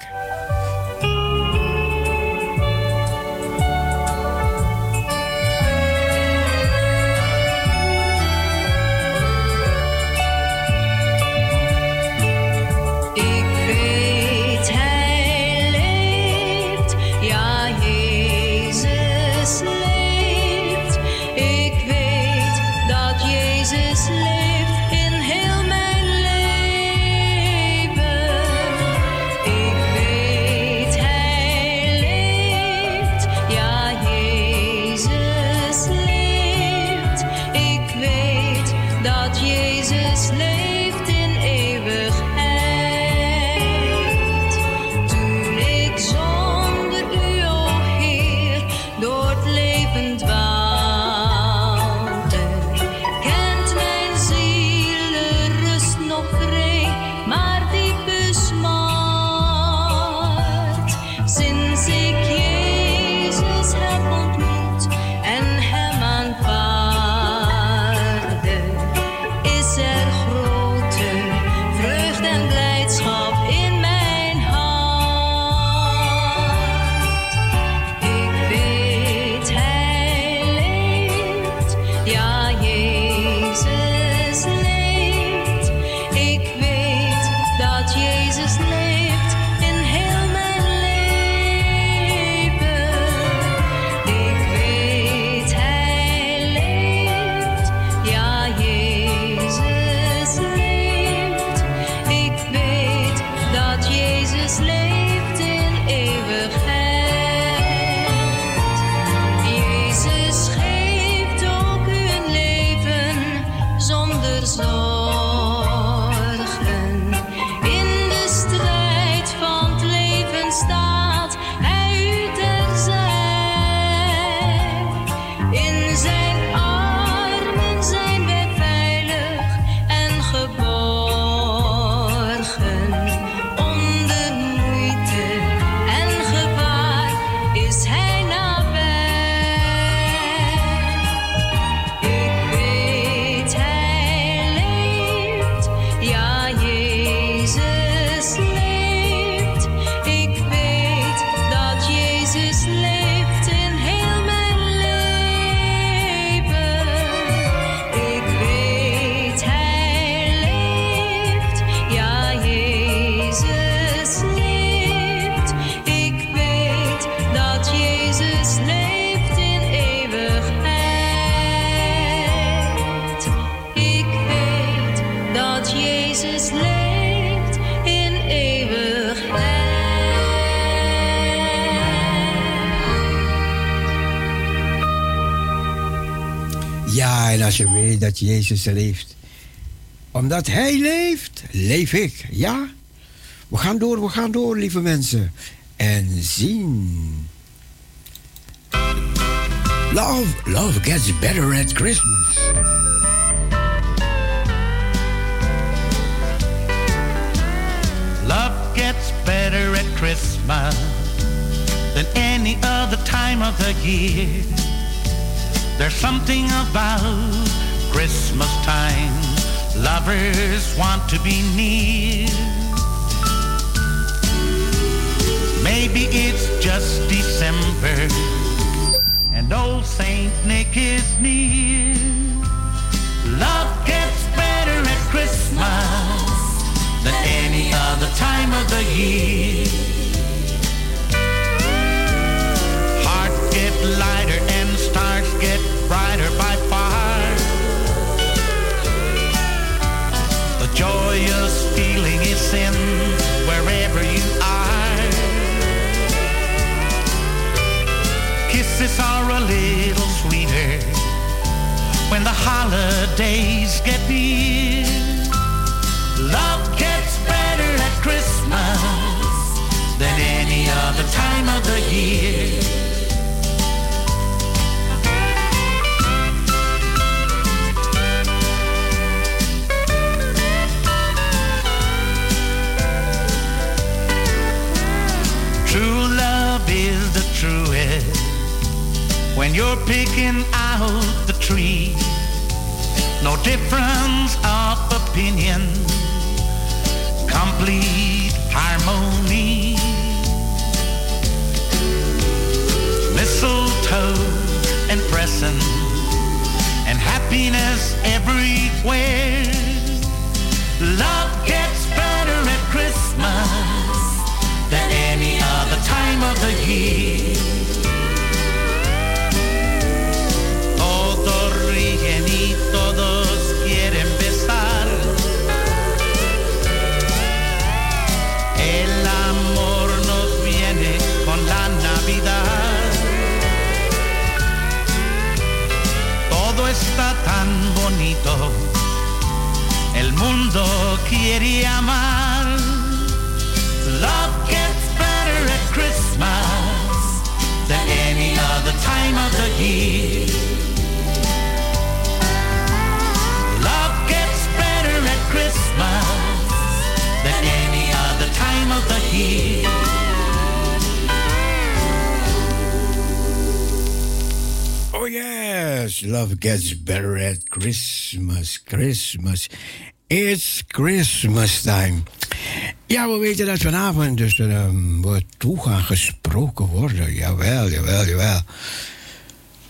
Leeft. Omdat Hij leeft, leef ik. Ja? We gaan door, we gaan door, lieve mensen. En zien. Love, love gets better at Christmas. Love gets better at Christmas than any other time of the year. There's something about Christmas time, lovers want to be near. Maybe it's just December, and old Saint Nick is near. Love gets better at Christmas than any other time of the year. Heart get light holidays get near. Love gets better at Christmas than any other time of the year. when you're picking out the tree. No difference of opinion, complete harmony. Mistletoe and presents and happiness everywhere. Love gets better at Christmas than any other time of the year. Mundo quiere amar. Love gets better at Christmas than any other time of the year. Love gets better at Christmas than any other time of the year. Oh yes, love gets better at Christmas, Christmas. It's Christmas time. Ja, we weten dat vanavond dus er wordt toe gaan gesproken worden. Jawel, jawel, jawel.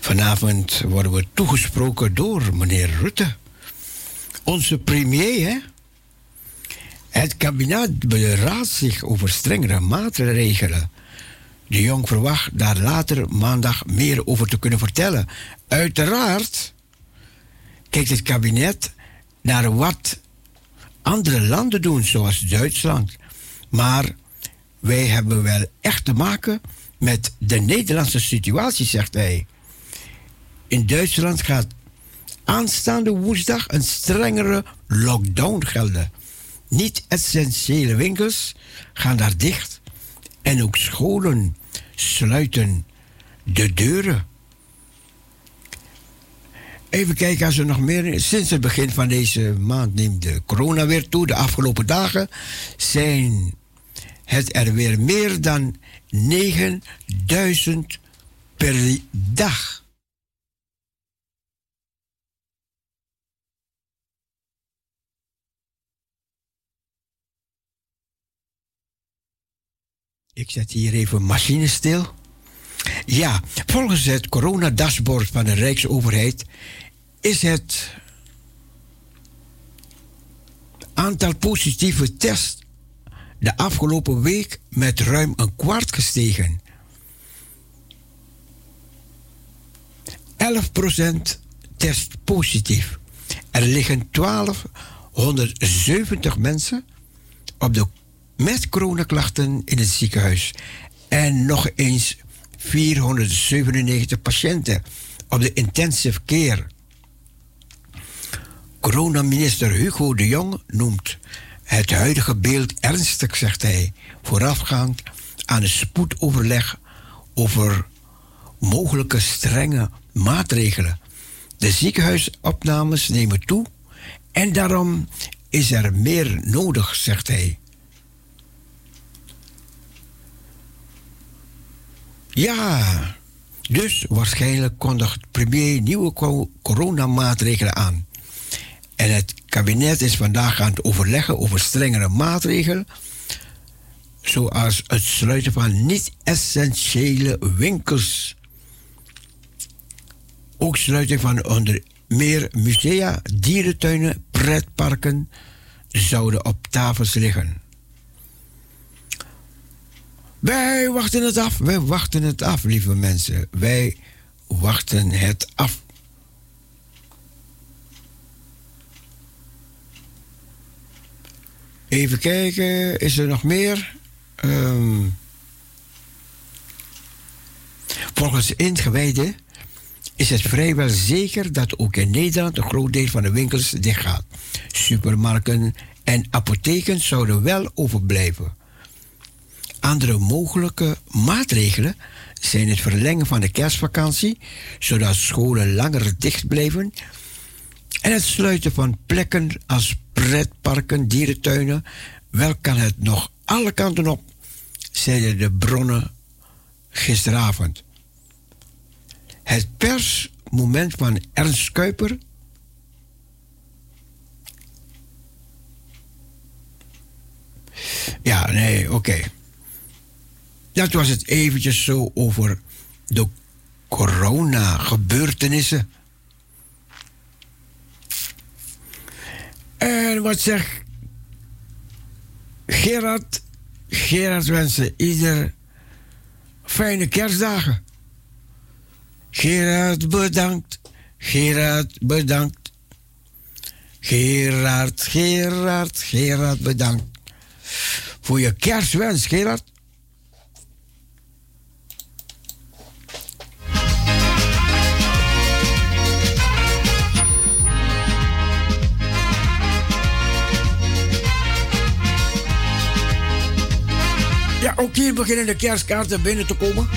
Vanavond worden we toegesproken door meneer Rutte. Onze premier, hè? Het kabinet beraadt zich over strengere maatregelen. De Jong verwacht daar later maandag meer over te kunnen vertellen. Uiteraard kijkt het kabinet naar wat andere landen doen, zoals Duitsland. Maar wij hebben wel echt te maken met de Nederlandse situatie, zegt hij. In Duitsland gaat aanstaande woensdag een strengere lockdown gelden. Niet-essentiële winkels gaan daar dicht en ook scholen sluiten de deuren. Even kijken als er nog meer. Sinds het begin van deze maand neemt de corona weer toe. De afgelopen dagen zijn het er weer meer dan 9000 per dag. Ik zet hier even machine stil. Ja, volgens het coronadashboard van de Rijksoverheid is het aantal positieve tests de afgelopen week met ruim een kwart gestegen. 11% test positief. Er liggen 1270 mensen op de, met coronaklachten in het ziekenhuis. En nog eens 497 patiënten op de intensive care. Coronaminister Hugo de Jong noemt het huidige beeld ernstig, zegt hij, voorafgaand aan een spoedoverleg over mogelijke strenge maatregelen. De ziekenhuisopnames nemen toe en daarom is er meer nodig, zegt hij. Ja, dus waarschijnlijk kondigt premier nieuwe co- coronamaatregelen aan. En het kabinet is vandaag aan het overleggen over strengere maatregelen, zoals het sluiten van niet-essentiële winkels. Ook sluiting van onder meer musea, dierentuinen, pretparken zouden op tafels liggen. Wij wachten het af, wij wachten het af, lieve mensen. Wij wachten het af. Even kijken, is er nog meer? Ehm, volgens ingewijden is het vrijwel zeker dat ook in Nederland een groot deel van de winkels dichtgaat. Supermarkten en apotheken zouden wel overblijven. Andere mogelijke maatregelen zijn het verlengen van de kerstvakantie, zodat scholen langer dicht blijven, en het sluiten van plekken als pretparken, dierentuinen. Wel kan het nog alle kanten op, zeiden de bronnen gisteravond. Het persmoment van Ernst Kuiper. Ja, nee, oké. Dat was het eventjes zo over de corona-gebeurtenissen. En wat zegt Gerard? Gerard wensen ieder fijne kerstdagen. Gerard bedankt. Gerard bedankt. Gerard, Gerard, Gerard bedankt. Voor je kerstwens, Gerard. Ook hier beginnen de kerstkaarten binnen te komen.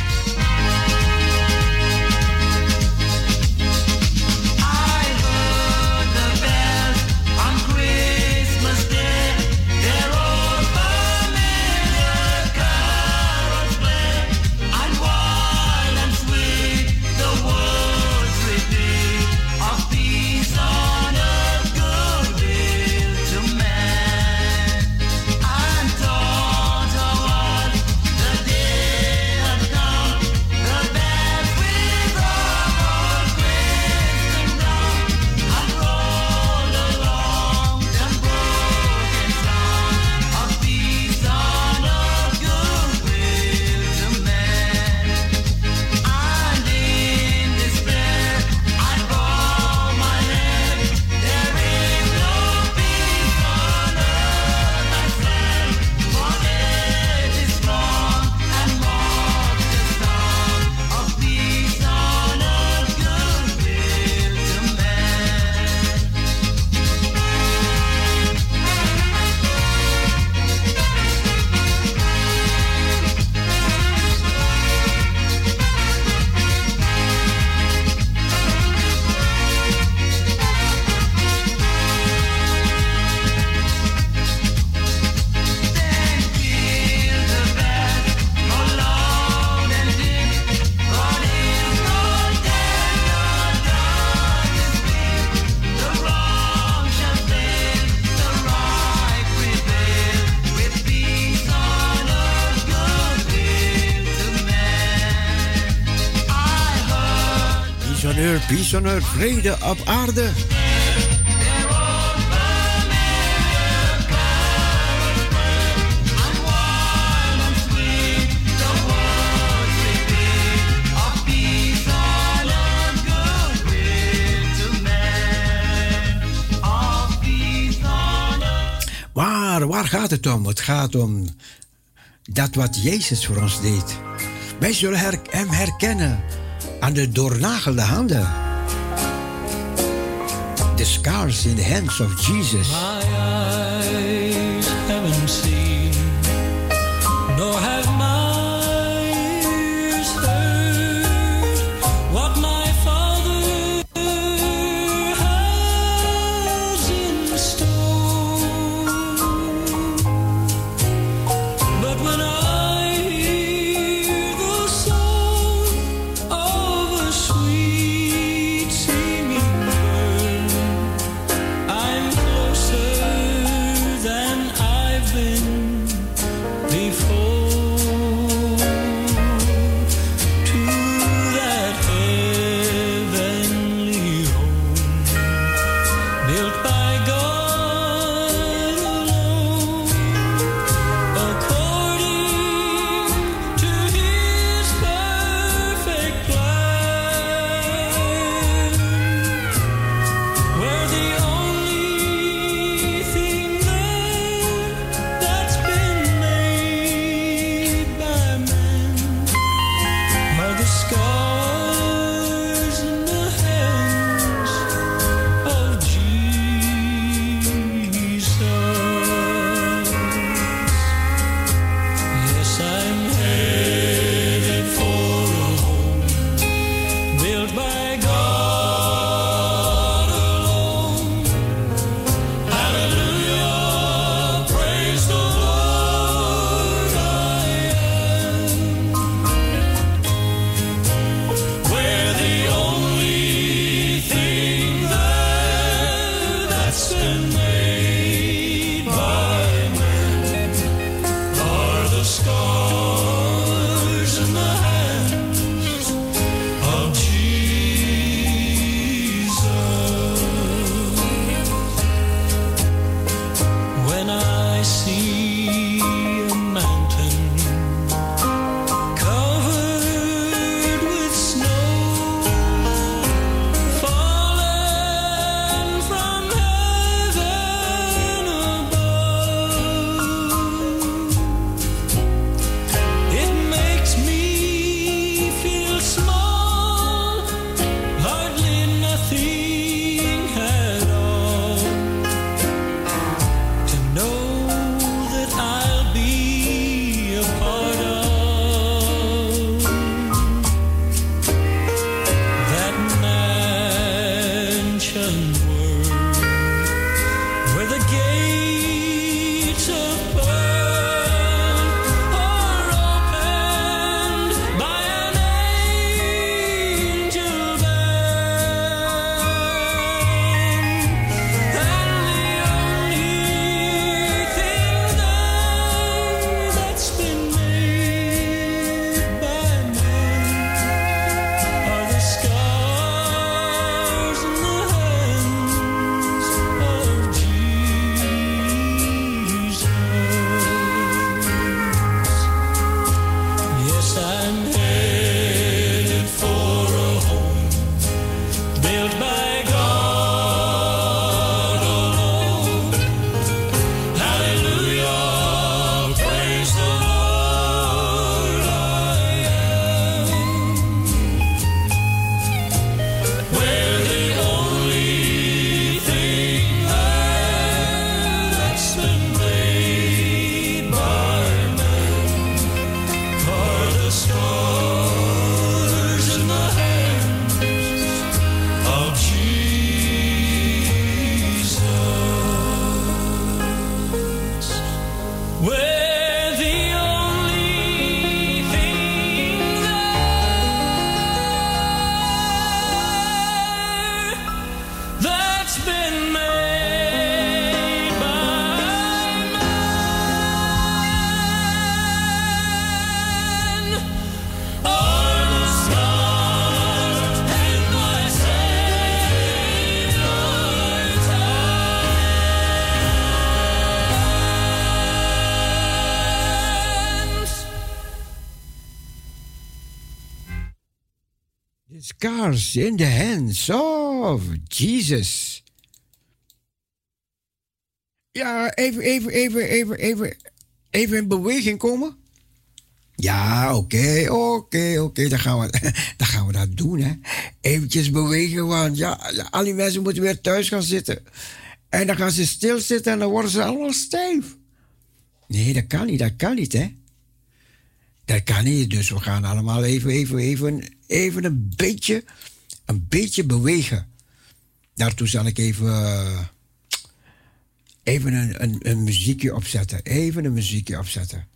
Vrede op aarde. Waar, waar gaat het om? Het gaat om dat wat Jezus voor ons deed. Wij zullen hem herkennen aan de doornagelde handen. Scars in the hands of Jesus. in de hands of Jesus. Ja, even, even, even, even, even, even in beweging komen. Ja, oké, oké, oké, dan gaan we, dan gaan we dat doen, hè. Eventjes bewegen, want ja, al die mensen moeten weer thuis gaan zitten. En dan gaan ze stilzitten en dan worden ze allemaal stijf. Nee, dat kan niet, dat kan niet, hè. Dat kan niet, dus we gaan allemaal even, even, even, even een beetje een beetje bewegen. Daartoe zal ik even, eh, even een, een, muziekje opzetten. Even een muziekje opzetten.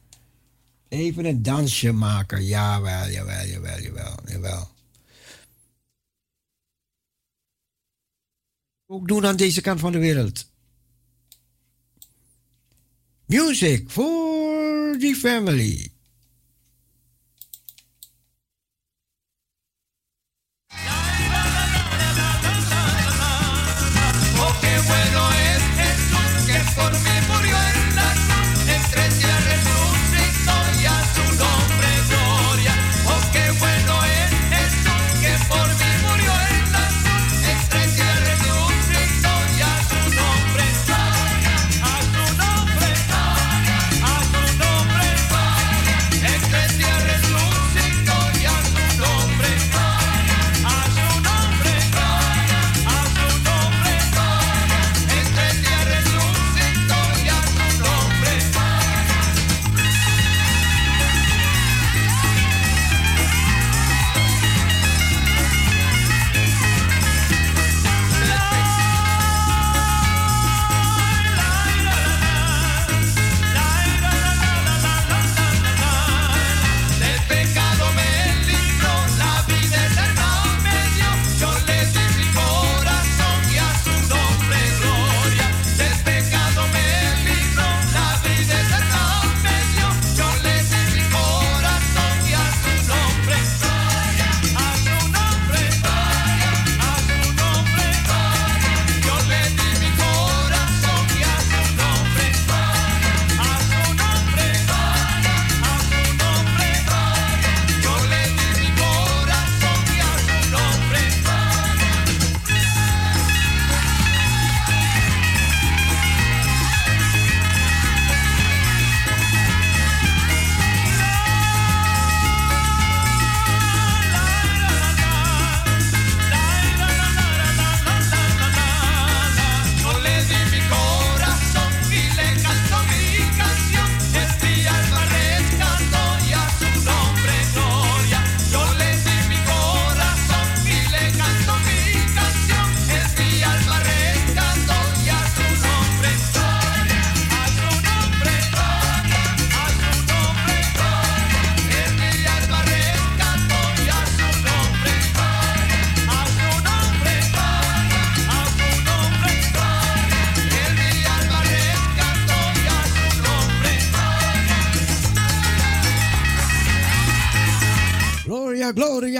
Even een dansje maken. Jawel, jawel, jawel, jawel, jawel. Ook doen aan deze kant van de wereld. Music for the family.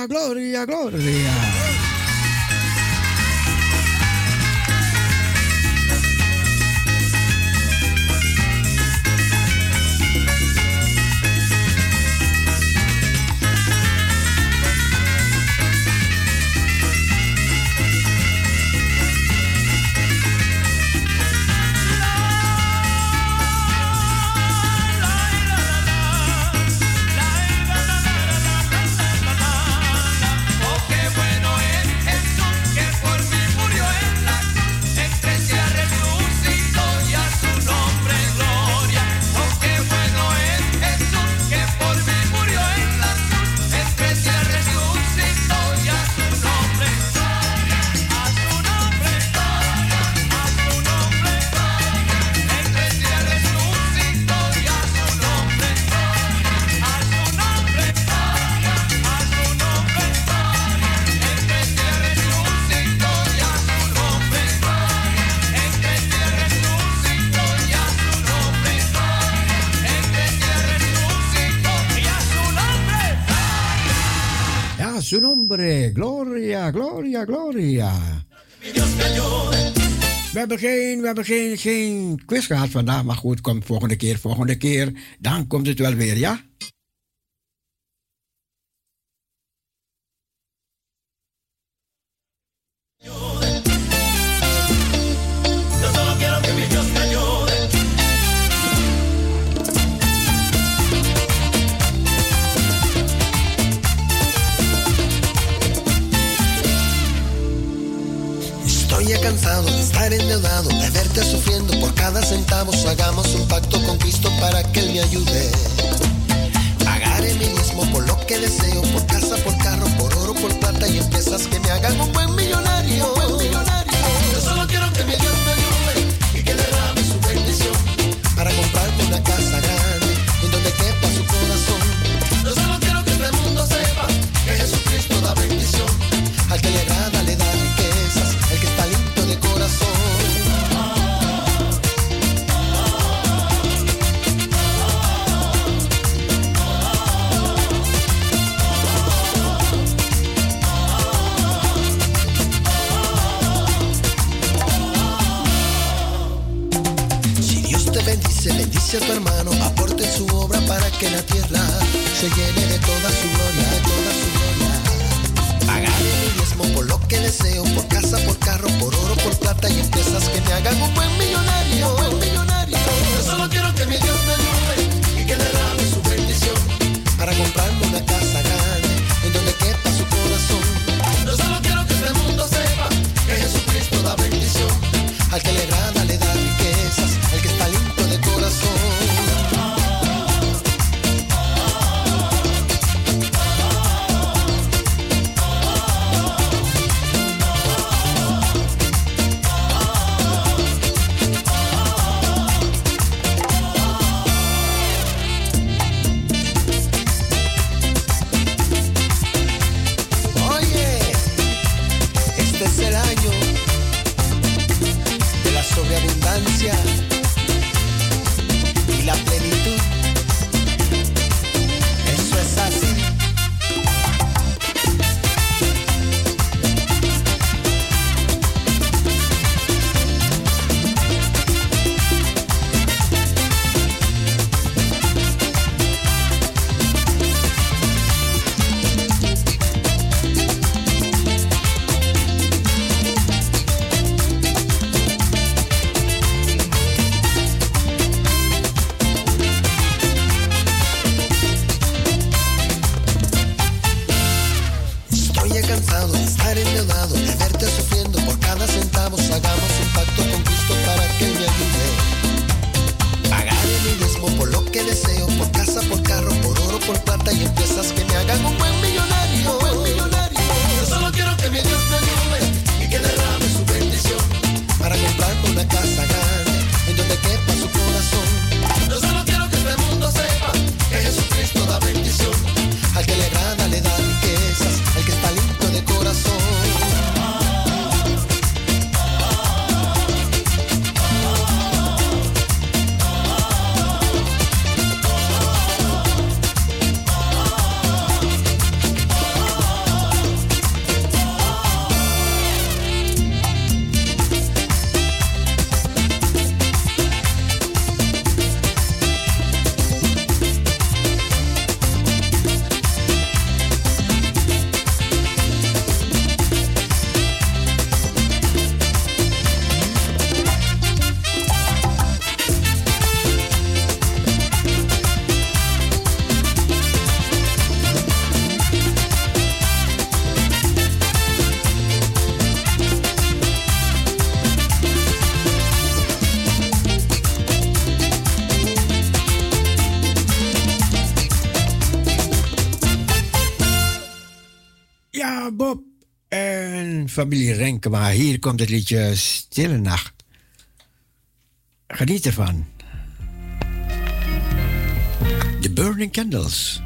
gloria, gloria. Gloria, We hebben geen, we hebben geen, geen quiz gehad vandaag, maar goed, komt volgende keer, volgende keer. Dan komt het wel weer, ja? Estar endeudado, de verte sufriendo por cada centavo. Hagamos un pacto con Cristo para que Él me ayude. Pagaré mi diezmo por lo que deseo, por casa, por carro, por oro, por plata y empresas que me hagan un buen millonario. Un buen millonario. Yo solo quiero que mi Dios me ayude y que derrame su bendición para una casa a tu hermano, aporte su obra para que la tierra se llene de toda su gloria, de toda su gloria. Pagaré mi diezmo por lo que deseo, por casa, por carro, por oro, por plata y empresas que me hagan un buen millonario. Un buen millonario. Yo solo quiero que mi Dios me ayude y que derrame su bendición para comprarme una casa grande en donde quepa su corazón. Yo solo quiero que este mundo sepa que Jesucristo da bendición. Al que le familie Renkema. Hier komt het liedje Stille Nacht. Geniet ervan. The Burning Candles.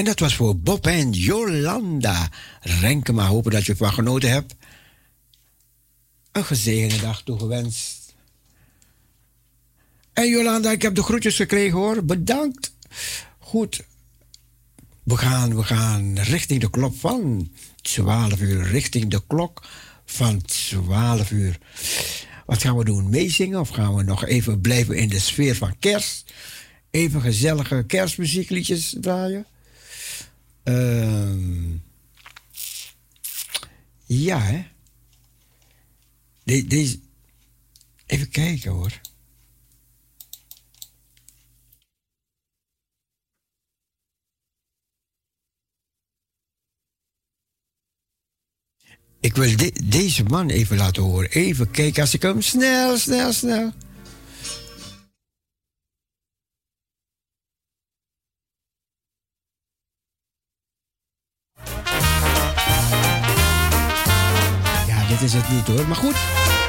En dat was voor Bob en Jolanda Renkema. Hopen dat je ervan genoten hebt. Een gezegende dag toegewenst. En Jolanda, ik heb de groetjes gekregen hoor. Bedankt. Goed. We gaan, we gaan richting de klok van 12 uur. Richting de klok van 12 uur. Wat gaan we doen? Meezingen of gaan we nog even blijven in de sfeer van kerst? Even gezellige kerstmuziekliedjes draaien? Ehm, ja, hè? De- deze. Even kijken hoor. Ik wil de- deze man even laten horen. Even kijken als ik hem snel, snel, snel. Is het niet hoor, maar goed.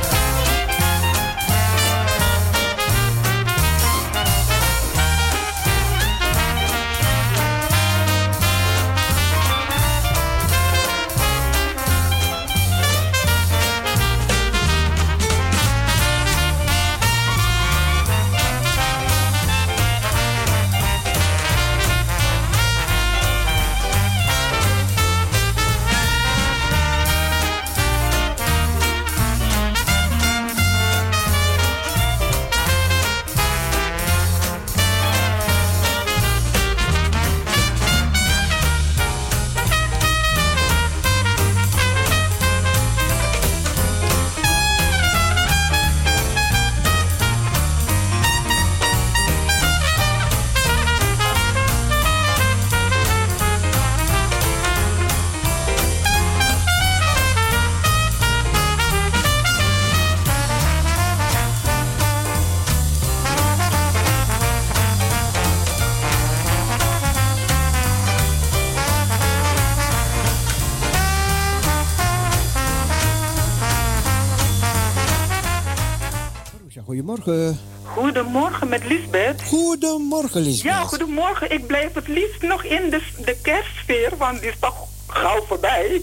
Goedemorgen. Goedemorgen met Lisbeth. Goedemorgen, Lisbeth. Ja, goedemorgen. Ik blijf het liefst nog in de, de kerstsfeer, want die is toch gauw voorbij.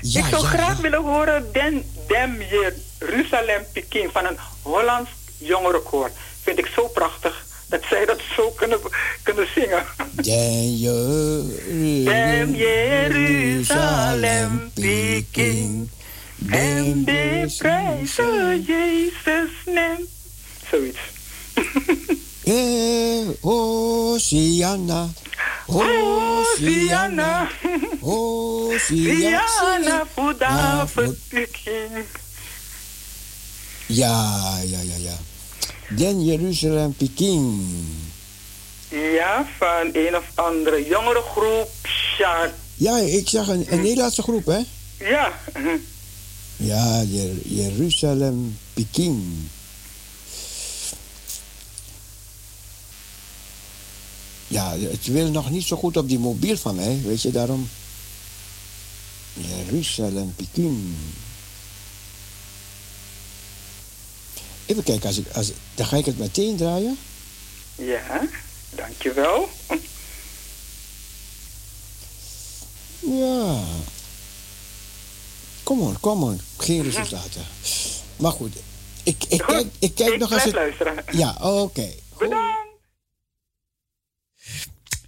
Ja, ik zou ja, graag ja. willen horen Den Dem Jeruzalem Peking van een Hollands jongerenkoor. Vind ik zo prachtig dat zij dat zo kunnen, kunnen zingen. Den Dem Jeruzalem Jeruzalem Peking. En de prijzen Jezus neemt. Zoiets. Eh. Hosiana Fuda Ah, Peking. Ja, ja, ja, ja. Den Jeruzalem Peking. Ja, van een of andere jongere groep. Ja, ik zag een, een Nederlandse groep, hè? Ja. Ja, Jer- Jeruzalem Peking. Ja, het wil nog niet zo goed op die mobiel van mij, weet je daarom. Jeruzalem Peking. Even kijken, als ik, als, dan ga ik het meteen draaien. Ja, dankjewel. Ja. Kom on, kom on. Geen resultaten. Maar goed, ik, ik, kijk, ik kijk ik nog blijf het... luisteren. Ja, oké. Bedankt.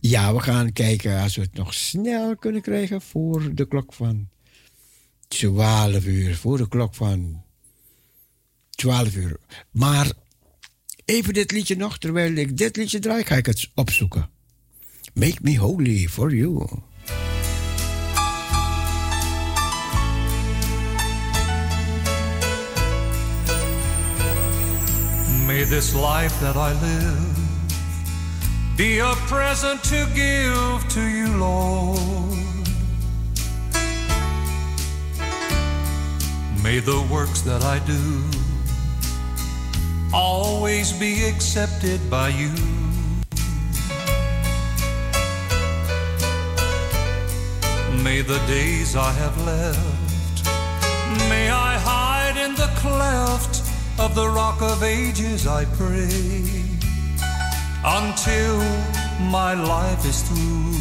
Ja, we gaan kijken als we het nog snel kunnen krijgen voor de klok van 12 uur. Voor de klok van 12 uur. Maar even dit liedje nog. Terwijl ik dit liedje draai, ga ik het opzoeken. Make me holy for you. May this life that I live be a present to give to you, Lord. May the works that I do always be accepted by you. May the days I have left, may I hide in the cleft of the rock of ages, I pray, until my life is through.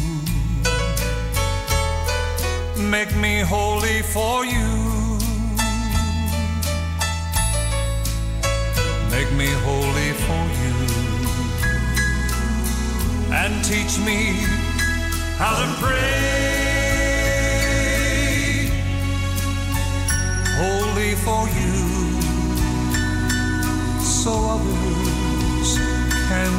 Make me holy for you. Make me holy for you. And teach me how to pray. Holy for you so others can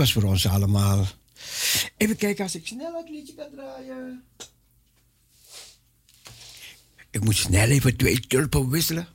Was voor ons allemaal. Even kijken als ik snel het liedje kan draaien. Ik moet snel even twee tulpen wisselen.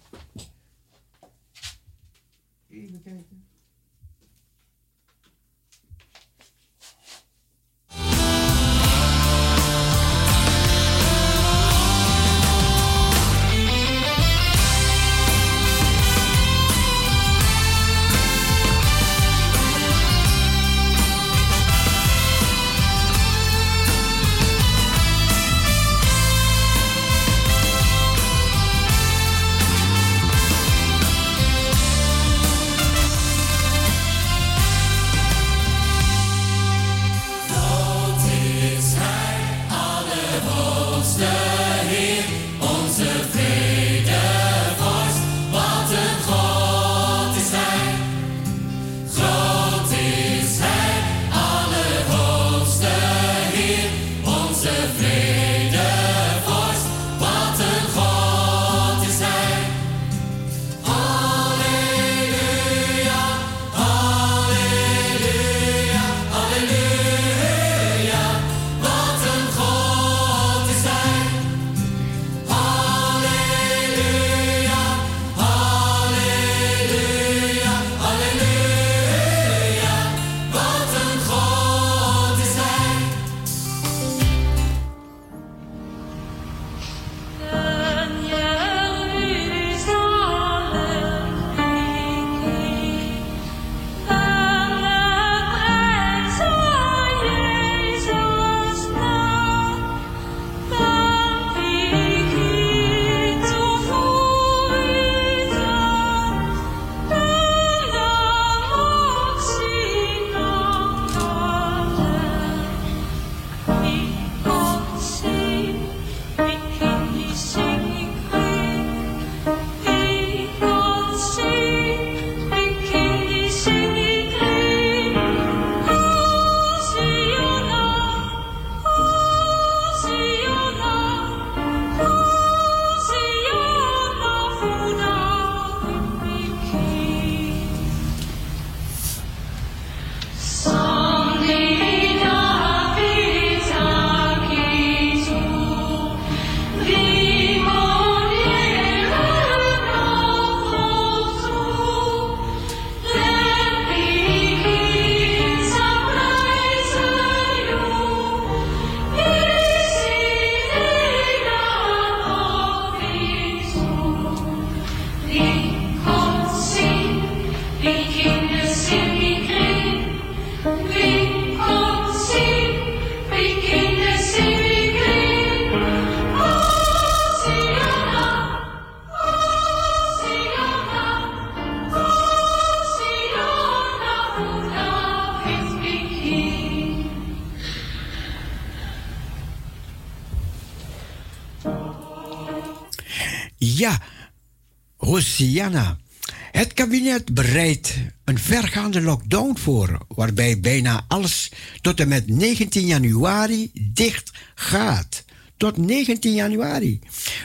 Het kabinet bereidt een vergaande lockdown voor, waarbij bijna alles tot en met 19 januari dicht gaat. Tot 19 januari.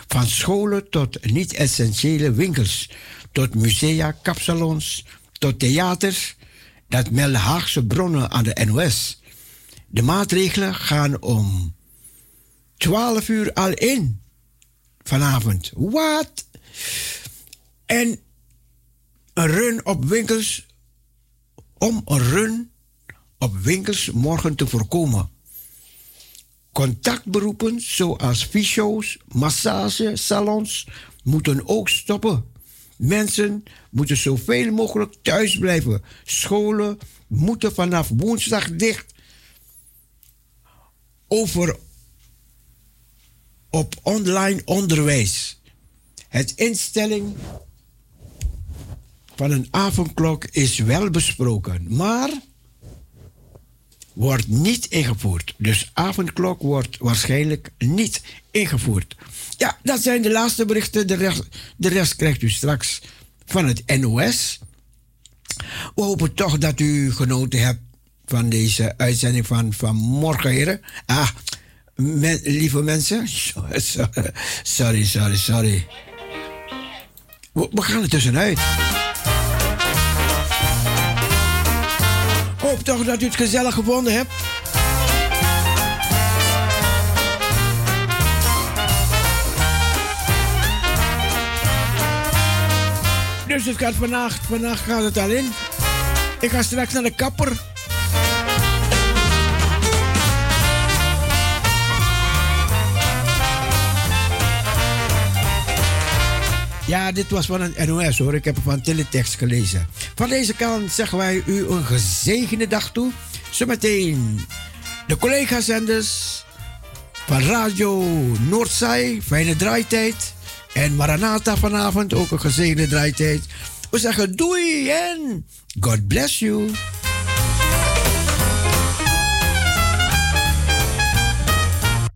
Van scholen tot niet-essentiële winkels, tot musea, kapsalons, tot theaters. Dat melden Haagse bronnen aan de NOS. De maatregelen gaan om 12 uur al in vanavond. Wat? En een run op winkels om een run op winkels morgen te voorkomen. Contactberoepen zoals fysio's, massagesalons moeten ook stoppen. Mensen moeten zoveel mogelijk thuis blijven. Scholen moeten vanaf woensdag dicht. Over op online onderwijs. Het instelling van een avondklok is wel besproken, maar wordt niet ingevoerd. Dus avondklok wordt waarschijnlijk niet ingevoerd. Ja, dat zijn de laatste berichten. De rest, de rest krijgt u straks van het NOS. We hopen toch dat u genoten hebt van deze uitzending van, van morgen, heren. Ah, lieve mensen. Sorry, sorry, sorry. We, we gaan er tussenuit. Hoop toch dat u het gezellig gevonden hebt. Dus het gaat vandaag, vandaag gaat het al. Ik ga straks naar de kapper. Ja, dit was van een NOS hoor. Ik heb het van Teletext gelezen. Van deze kant zeggen wij u een gezegende dag toe. Zometeen de collega-zenders van Radio Noordzij. Fijne draaitijd. En Maranata vanavond ook een gezegende draaitijd. We zeggen doei en God bless you.